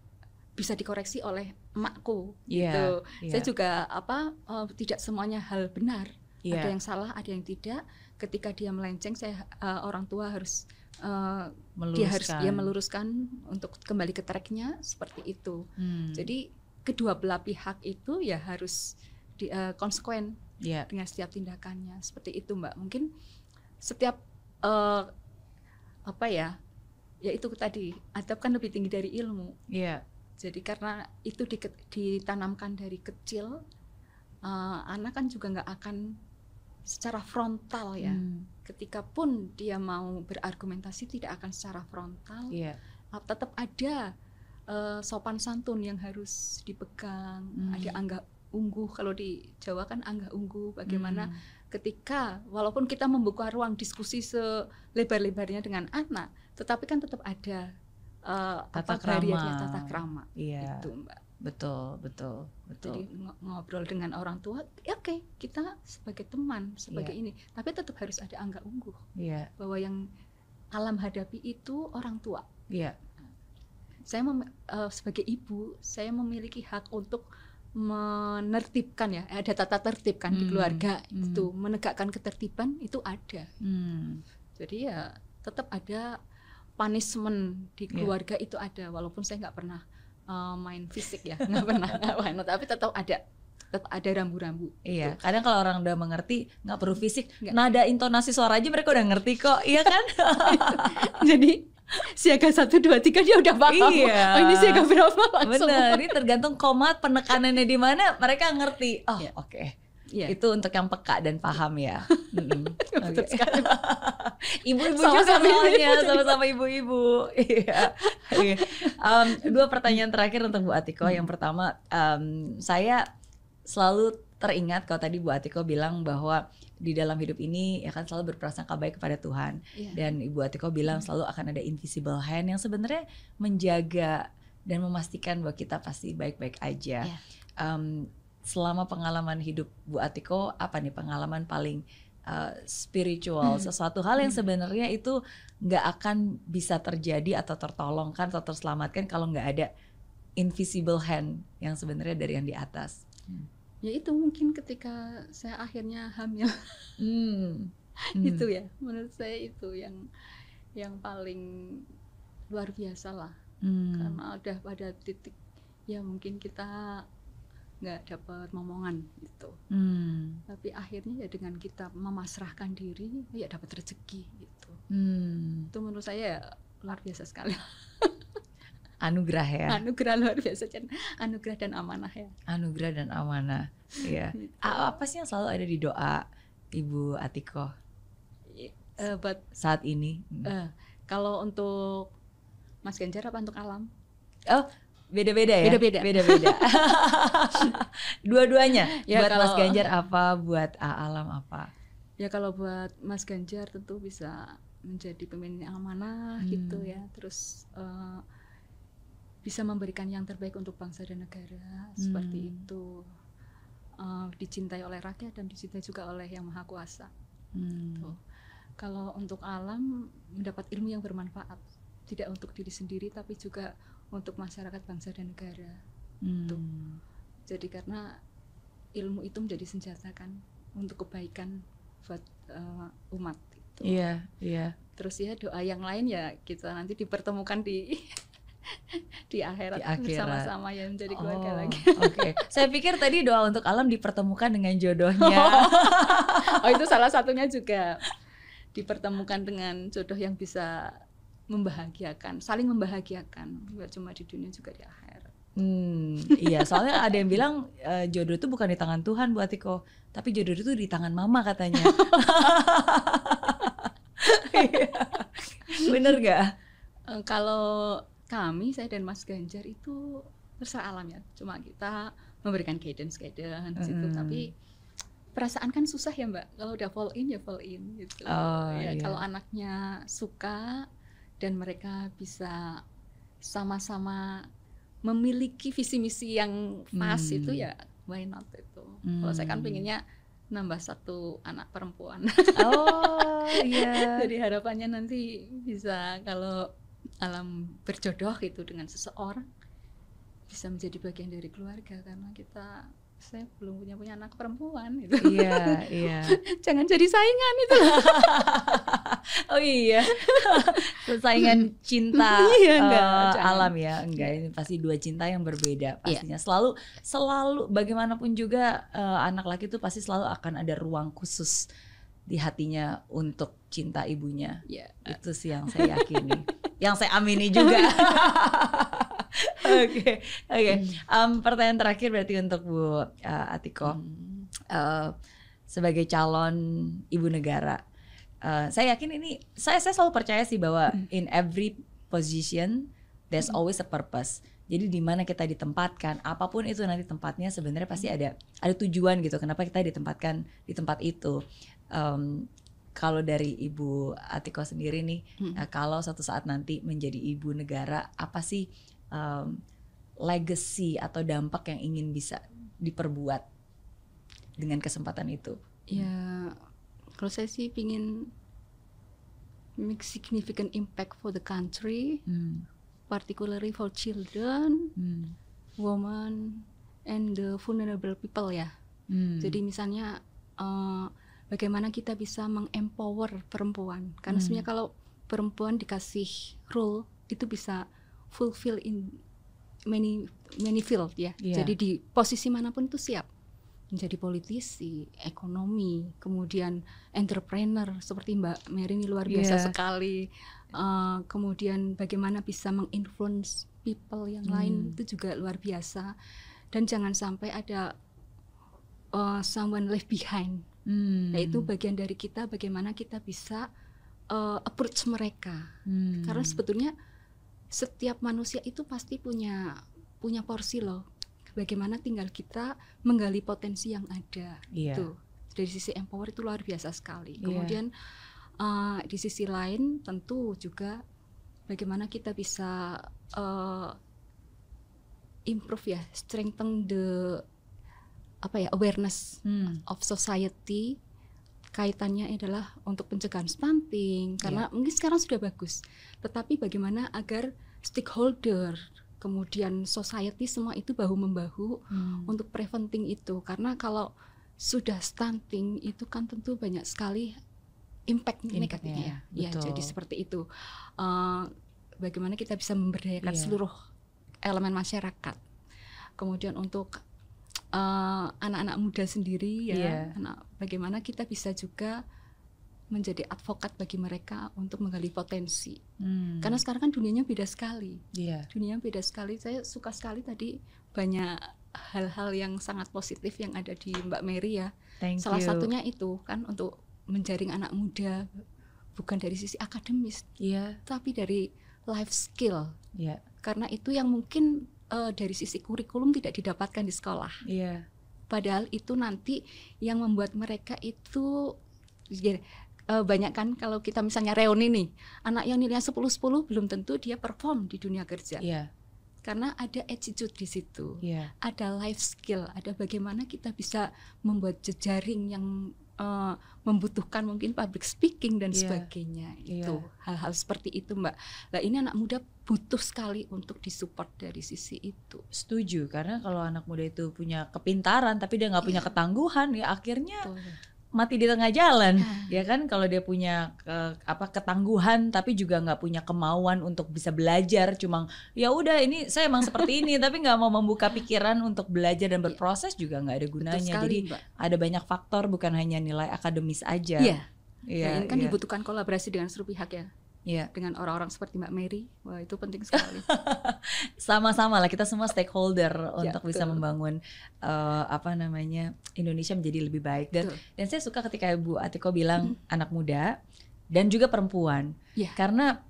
bisa dikoreksi oleh emakku. Iya. gitu. iya, Saya juga apa eh, tidak semuanya hal benar. iya. Ada yang salah, ada yang tidak. Ketika dia melenceng, saya eh, orang tua harus eh, dia harus meluruskan. dia meluruskan untuk kembali ke tracknya seperti itu. Hmm. Jadi kedua belah pihak itu ya harus di, eh, konsekuen Iya. dengan setiap tindakannya seperti itu mbak mungkin setiap eh, apa ya ya itu tadi adab kan lebih tinggi dari ilmu Iya. jadi karena itu di- ditanamkan dari kecil eh, anak kan juga nggak akan secara frontal ya Hmm. ketika pun dia mau berargumentasi tidak akan secara frontal Iya. Ah, tetap ada eh, sopan santun yang harus dipegang Hmm. ada angga ungguh kalau di Jawa kan angga ungguh bagaimana Hmm. ketika walaupun kita membuka ruang diskusi selebar-lebarnya dengan anak tetapi kan tetap ada eh, Tata apa krama. tata krama Iya. itu mbak Betul, betul, betul. jadi ng- ngobrol dengan orang tua ya oke kita sebagai teman sebagai Iya. ini tapi tetap harus ada angga ungguh Iya. bahwa yang alam hadapi itu orang tua Iya. saya mem- eh, sebagai ibu saya memiliki hak untuk menertibkan ya ada tata tertib kan di Hmm, keluarga hmm. itu menegakkan ketertiban itu ada Hmm. jadi ya tetap ada punishment di Iya. keluarga itu ada walaupun saya nggak pernah eh, main fisik ya nggak pernah nggak pernah tapi tetap ada tetap ada rambu-rambu Iya, kadang kalau orang udah mengerti nggak perlu fisik, Nggak. nada intonasi suara aja mereka udah ngerti kok, iya kan? jadi siaga satu dua tiga dia udah paham Iya. oh ini siaga berapa langsung Bener, ini tergantung komat penekanannya di mana, mereka ngerti. Oh, Iya. oke. Iya. Itu untuk yang peka dan paham ya. Mm-mm. Betul Oke. sekali. Ibu-ibu juga soalnya, ibu-ibu. sama-sama ibu-ibu. Iya. Iya. Em, dua pertanyaan terakhir untuk Bu Atiko. Yang pertama, em, saya selalu teringat kalau tadi Bu Atiko bilang bahwa di dalam hidup ini ya kan selalu berprasangka baik kepada Tuhan Iya. dan Ibu Atiko bilang selalu akan ada invisible hand yang sebenarnya menjaga dan memastikan bahwa kita pasti baik-baik aja. Iya. Em, selama pengalaman hidup Bu Atiko apa nih pengalaman paling uh, spiritual Hmm. sesuatu hal yang Hmm. sebenarnya itu nggak akan bisa terjadi atau tertolongkan atau terselamatkan kalau nggak ada invisible hand yang sebenarnya dari yang di atas. Ya itu mungkin ketika saya akhirnya hamil Hmm. Hmm. itu ya menurut saya itu yang yang paling luar biasa lah Hmm. karena udah pada titik ya mungkin kita nggak dapat momongan gitu Hmm. tapi akhirnya ya dengan kita memasrahkan diri ya dapat rezeki gitu Hmm. itu menurut saya ya luar biasa sekali Anugerah ya, anugerah luar biasa dan anugerah dan amanah ya anugerah dan amanah. Iya. Gitu. Apa sih yang selalu ada di doa Ibu Atiko Eh, buat saat ini? Eh, kalau untuk Mas Ganjar apa untuk alam Beda-beda ya? Beda-beda. Beda-beda. Dua-duanya. Ya, buat Mas kalau- Ganjar apa, buat A Alam apa? Ya kalau buat Mas Ganjar tentu bisa menjadi pemimpin yang amanah Hmm. gitu ya. Terus eh, bisa memberikan yang terbaik untuk bangsa dan negara seperti Hmm. itu. Eh, dicintai oleh rakyat dan dicintai juga oleh yang maha kuasa. Hmm. Tuh. Kalau untuk alam mendapat ilmu yang bermanfaat, tidak untuk diri sendiri tapi juga untuk masyarakat bangsa dan negara. Hmm. Jadi karena ilmu itu menjadi senjata kan untuk kebaikan buat eh, umat. Gitu. Iya, iya. terus ya doa yang lain ya kita nanti dipertemukan di di akhirat, Di akhirat. bersama-sama ya menjadi keluarga Oh, lagi. Oke, saya pikir tadi doa untuk alam dipertemukan dengan jodohnya. oh itu salah satunya juga dipertemukan dengan jodoh yang bisa membahagiakan, saling membahagiakan, nggak cuma di dunia juga di akhirat. Hmm, iya, soalnya ada yang bilang eh, jodoh itu bukan di tangan Tuhan buat Atiko, tapi jodoh itu di tangan Mama katanya. Iya. Bener gak? Eh, kalau kami, saya dan Mas Ganjar itu terserah alam ya, cuma kita memberikan guidance guidance itu, Mm-mm. tapi perasaan kan susah ya Mbak. Kalau udah fall in ya fall in gitu. Oh, ya iya. kalau anaknya suka dan mereka bisa sama-sama memiliki visi misi yang pas Hmm. itu ya why not itu. Kalau saya kan Hmm. pinginnya nambah satu anak perempuan. Oh, iya. Jadi harapannya nanti bisa kalau alam berjodoh gitu dengan seseorang bisa menjadi bagian dari keluarga karena kita saya belum punya punya anak perempuan gitu. Iya, iya. Jangan jadi saingan itu. Oh iya. Persaingan cinta Iya, enggak, jangan. alam ya. Enggak, ini pasti dua cinta yang berbeda pastinya. Selalu selalu bagaimanapun juga eh, anak laki itu pasti selalu akan ada ruang khusus di hatinya untuk cinta ibunya. Ya. Itu sih yang saya yakini. Yang saya amini juga. Oke, oke. Em, pertanyaan terakhir berarti untuk Bu eh, Atiko. Hmm. eh, sebagai calon ibu negara. Eh, saya yakin ini saya saya selalu percaya sih bahwa in every position there's always a purpose. Jadi di mana kita ditempatkan, apa pun itu nanti tempatnya sebenarnya pasti ada ada tujuan gitu. Kenapa kita ditempatkan di tempat itu? Em, kalau dari Ibu Atiko sendiri nih, Hmm. eh, kalau suatu saat nanti menjadi ibu negara, apa sih em, legacy atau dampak yang ingin bisa diperbuat dengan kesempatan itu? Ya, kalau saya sih pingin make significant impact for the country, Hmm. particularly for children, Hmm. women, and the vulnerable people ya. Hmm. Jadi misalnya eh, bagaimana kita bisa mengempower perempuan? Karena Hmm. sebenarnya kalau perempuan dikasih role itu bisa fulfill in many many field ya. Iya. Jadi di posisi mana pun itu siap menjadi politisi, ekonomi, kemudian entrepreneur seperti Mbak Mary ini luar biasa Iya. sekali. Eh, kemudian bagaimana bisa menginfluence people yang Hmm. lain itu juga luar biasa. Dan jangan sampai ada uh, someone left behind. Hmm. Nah itu bagian dari kita bagaimana kita bisa uh, approach mereka. Hmm. Karena sebetulnya setiap manusia itu pasti punya punya porsi loh. Bagaimana tinggal kita menggali potensi yang ada. Iya. Tuh dari sisi empower itu luar biasa sekali. Iya. Kemudian uh, di sisi lain tentu juga bagaimana kita bisa uh, improve ya, strengthen the apa ya awareness Hmm. of society kaitannya adalah untuk pencegahan stunting karena Iya. mungkin sekarang sudah bagus tetapi bagaimana agar stakeholder kemudian society semua itu bahu membahu Hmm. untuk preventing itu karena kalau sudah stunting itu kan tentu banyak sekali impact negatifnya ya ya betul. jadi seperti itu Eh, bagaimana kita bisa memberdayakan Iya. seluruh elemen masyarakat kemudian untuk eh, anak-anak muda sendiri ya Iya. anak bagaimana kita bisa juga menjadi advokat bagi mereka untuk menggali potensi Hmm. karena sekarang kan dunianya beda sekali Iya. dunia beda sekali. Saya suka sekali tadi banyak hal-hal yang sangat positif yang ada di Mbak Mary ya. Thank Salah you. satunya itu kan untuk menjaring anak muda bukan dari sisi akademis Iya. tapi dari life skill. Iya. Karena itu yang mungkin eh, dari sisi kurikulum tidak didapatkan di sekolah. Iya. Padahal itu nanti yang membuat mereka itu ya, eh, banyak kan kalau kita misalnya reuni nih, anak yang nilainya 10-10 belum tentu dia perform di dunia kerja Iya. karena ada attitude di situ, Iya. ada life skill, ada bagaimana kita bisa membuat jejaring yang eh, membutuhkan mungkin public speaking dan Iya. sebagainya. Itu hal-hal seperti itu, Mbak. Nah, ini anak muda butuh sekali untuk disupport dari sisi itu. Setuju karena kalau anak muda itu punya kepintaran tapi dia nggak punya Iya. ketangguhan ya akhirnya Betul. Mati di tengah jalan Ah. ya kan kalau dia punya ke- apa ketangguhan tapi juga nggak punya kemauan untuk bisa belajar cuma ya udah ini saya emang seperti ini tapi nggak mau membuka pikiran untuk belajar dan berproses juga nggak ada gunanya sekali, jadi Mbak. ada banyak faktor bukan hanya nilai akademis aja Iya. iya Ya, ini kan iya. dibutuhkan kolaborasi dengan seluruh pihak ya, Iya. dengan orang-orang seperti Mbak Mary. Wah itu penting sekali. sama-sama lah kita semua stakeholder Ya, untuk bisa betul. membangun eh, apa namanya Indonesia menjadi lebih baik dan Betul. dan saya suka ketika Bu Atiko bilang anak muda dan juga perempuan Ya. karena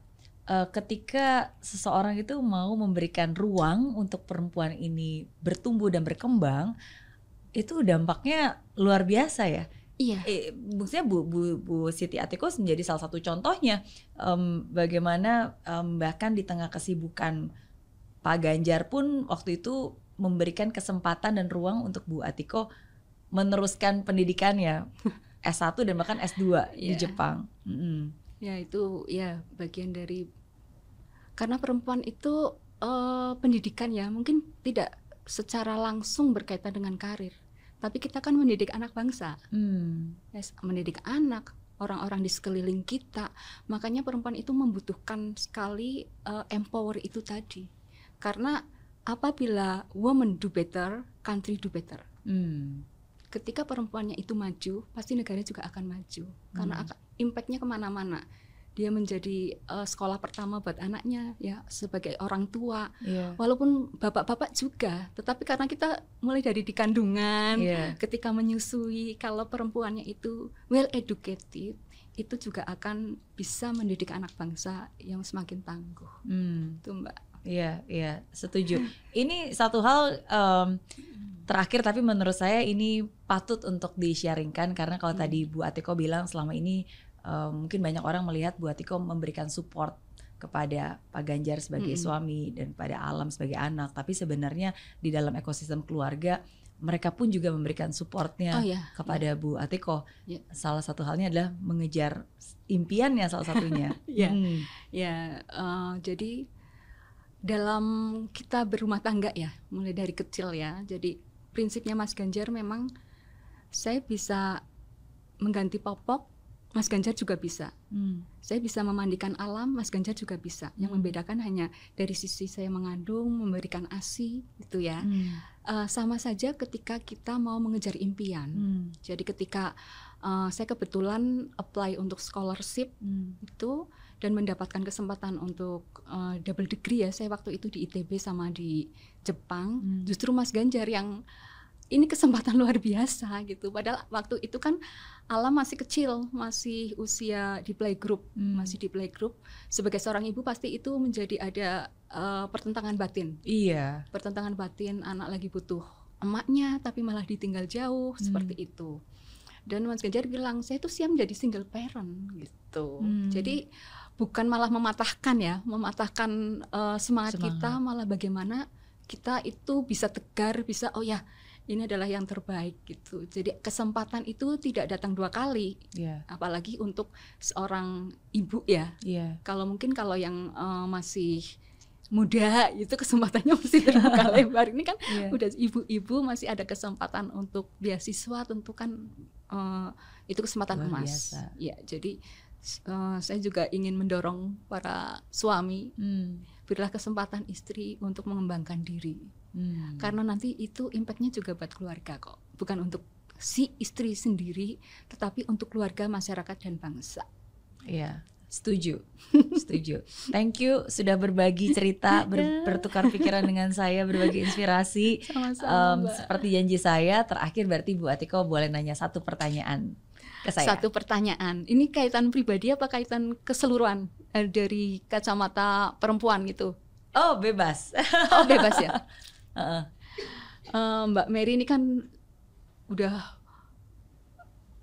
eh, ketika seseorang itu mau memberikan ruang untuk perempuan ini bertumbuh dan berkembang itu dampaknya luar biasa ya Iya. eh, maksudnya Bu, Bu, Bu Siti Atikus menjadi salah satu contohnya em, bagaimana em, bahkan di tengah kesibukan Pak Ganjar pun waktu itu memberikan kesempatan dan ruang untuk Bu Atiko meneruskan pendidikannya S1 dan bahkan S2 di Iya. Jepang. Mm-mm. Ya itu ya bagian dari karena perempuan itu eh, pendidikan ya mungkin tidak secara langsung berkaitan dengan karir, tapi kita kan mendidik anak bangsa, Hmm. Yes, mendidik anak orang-orang di sekeliling kita. Makanya perempuan itu membutuhkan sekali eh, empower itu tadi, karena apabila woman do better, country do better. Hmm. Ketika perempuannya itu maju, pasti negara juga akan maju karena Hmm. impactnya ke mana-mana. Dia menjadi eh, sekolah pertama buat anaknya, ya sebagai orang tua. Iya. Walaupun bapak-bapak juga, tetapi karena kita mulai dari di kandungan, Iya. ketika menyusui, kalau perempuannya itu well educated, itu juga akan bisa mendidik anak bangsa yang semakin tangguh. Hmm. Itu Mbak. Iya, iya, setuju. Ini satu hal em, terakhir tapi menurut saya ini patut untuk di-sharingkan karena kalau Hmm. tadi Bu Atiko bilang selama ini em, mungkin banyak orang melihat Bu Atiko memberikan support kepada Pak Ganjar sebagai Mm-mm. suami dan pada Alam sebagai anak, tapi sebenarnya di dalam ekosistem keluarga mereka pun juga memberikan supportnya Oh ya. kepada Bu Atiko. Ya. Salah satu halnya adalah mengejar impiannya salah satunya. Ya. Hmm. Ya, eh, jadi dalam kita berumah tangga ya, mulai dari kecil ya. Jadi prinsipnya Mas Ganjar memang saya bisa mengganti popok, Mas Ganjar juga bisa. Hmm. Saya bisa memandikan alam, Mas Ganjar juga bisa. Yang Hmm. membedakan hanya dari sisi saya mengandung, memberikan ASI, itu ya. Hmm. Eh, sama saja ketika kita mau mengejar impian. Hmm. Jadi ketika eh, saya kebetulan apply untuk scholarship Hmm. itu dan mendapatkan kesempatan untuk eh, double degree ya, saya waktu itu di ITB sama di Jepang. Hmm. Justru Mas Ganjar yang ini kesempatan luar biasa gitu. Padahal waktu itu kan Alam masih kecil, masih usia di playgroup, Hmm. masih di playgroup. Sebagai seorang ibu pasti itu menjadi ada eh, pertentangan batin. Iya. Pertentangan batin anak lagi butuh emaknya tapi malah ditinggal jauh Hmm. seperti itu. Dan Mas Ganjar bilang, "Saya itu siap menjadi single parent." gitu. Hmm. Jadi bukan malah mematahkan ya, mematahkan eh, semangat, Semangat. kita, malah bagaimana kita itu bisa tegar, bisa oh ya, ini adalah yang terbaik gitu. Jadi kesempatan itu tidak datang dua kali, Iya. apalagi untuk seorang ibu ya. Iya. Kalau mungkin kalau yang eh, masih muda itu kesempatannya masih terbuka lebar. Ini kan Iya. udah ibu-ibu masih ada kesempatan untuk beasiswa tentu kan eh, itu kesempatan Luar emas. biasa. Ya, jadi eh, saya juga ingin mendorong para suami Hmm. berilah kesempatan istri untuk mengembangkan diri. Hmm. Karena nanti itu impactnya juga buat keluarga kok. Bukan untuk si istri sendiri, tetapi untuk keluarga, masyarakat dan bangsa. Iya, setuju, setuju. Thank you sudah berbagi cerita, ber- bertukar pikiran dengan saya, berbagi inspirasi. Sama-sama, Em, Mbak. seperti janji saya, terakhir berarti Bu Atiko boleh nanya satu pertanyaan ke saya. Satu pertanyaan. Ini kaitan pribadi apa kaitan keseluruhan eh, dari kacamata perempuan gitu? Oh bebas. Oh bebas ya. Eh, Mbak Mary ini kan udah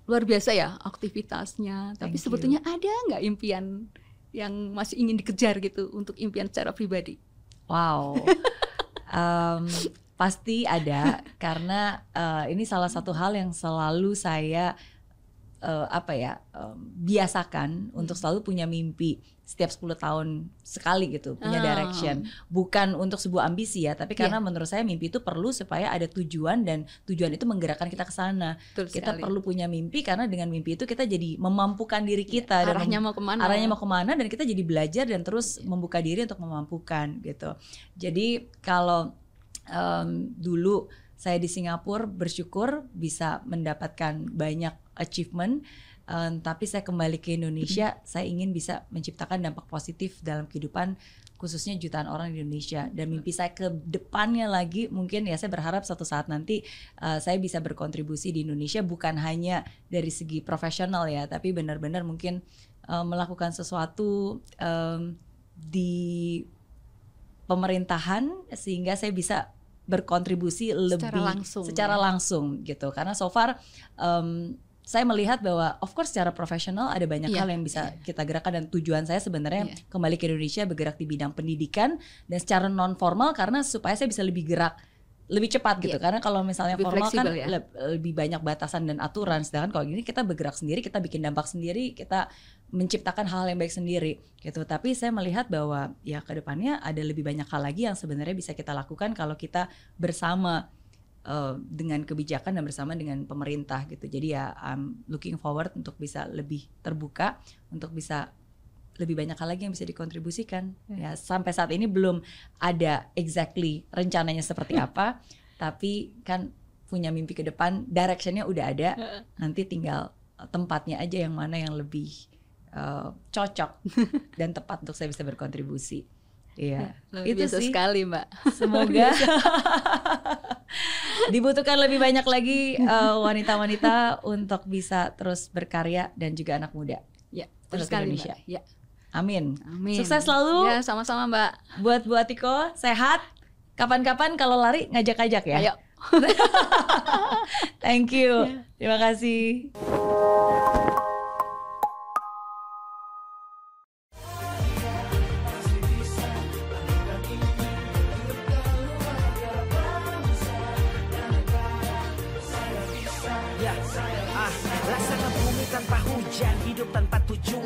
luar biasa ya aktivitasnya. Tapi Thank you. sebetulnya ada nggak impian yang masih ingin dikejar gitu untuk impian secara pribadi? Wow. Em, pasti ada karena eh, ini salah satu hal yang selalu saya uh, apa ya um, biasakan hmm. untuk selalu punya mimpi setiap 10 tahun sekali gitu punya ah. direction bukan untuk sebuah ambisi ya tapi karena yeah. menurut saya mimpi itu perlu supaya ada tujuan dan tujuan itu menggerakkan kita ke sana kita sekali. perlu punya mimpi karena dengan mimpi itu kita jadi memampukan diri iya, kita yeah, arahnya mau ke mana arahnya mau ke mana dan kita jadi belajar dan terus yeah. membuka diri untuk memampukan gitu jadi kalau um, dulu saya di Singapura bersyukur bisa mendapatkan banyak achievement. Um, tapi saya kembali ke Indonesia saya ingin bisa menciptakan dampak positif dalam kehidupan khususnya jutaan orang di Indonesia. Dan mimpi saya ke depannya lagi mungkin ya saya berharap suatu saat nanti uh, saya bisa berkontribusi di Indonesia bukan hanya dari segi profesional ya tapi benar-benar mungkin uh, melakukan sesuatu um, di pemerintahan sehingga saya bisa berkontribusi lebih secara langsung secara ya. langsung gitu karena so far um, saya melihat bahwa of course secara profesional ada banyak yeah. hal yang bisa yeah. kita gerakkan dan tujuan saya sebenarnya yeah. kembali ke Indonesia bergerak di bidang pendidikan dan secara non formal karena supaya saya bisa lebih gerak lebih cepat gitu yeah. karena kalau misalnya lebih formal kan ya? lebih banyak batasan dan aturan sedangkan kalau gini kita bergerak sendiri kita bikin dampak sendiri kita menciptakan hal yang baik sendiri gitu tapi saya melihat bahwa ya ke depannya ada lebih banyak hal lagi yang sebenarnya bisa kita lakukan kalau kita bersama uh, dengan kebijakan dan bersama dengan pemerintah gitu. Jadi ya I'm looking forward untuk bisa lebih terbuka, untuk bisa lebih banyak hal lagi yang bisa dikontribusikan. Ya, ya sampai saat ini belum ada exactly rencananya seperti apa, tapi kan punya mimpi ke depan, directionnya udah ada. Nanti tinggal tempatnya aja yang mana yang lebih uh, cocok dan tepat untuk saya bisa berkontribusi. Iya, itu sih. sekali, Mbak. Semoga dibutuhkan lebih banyak lagi eh, wanita-wanita uh, untuk bisa terus berkarya dan juga anak muda. Ya, terus sekali, Indonesia. Mbak. Ya. Amin. Amin. Sukses selalu. Ya, sama-sama, Mbak. Buat Bu Atiko, sehat. Kapan-kapan kalau lari ngajak-ngajak ya. Ayo. Thank you. Ya. Terima kasih.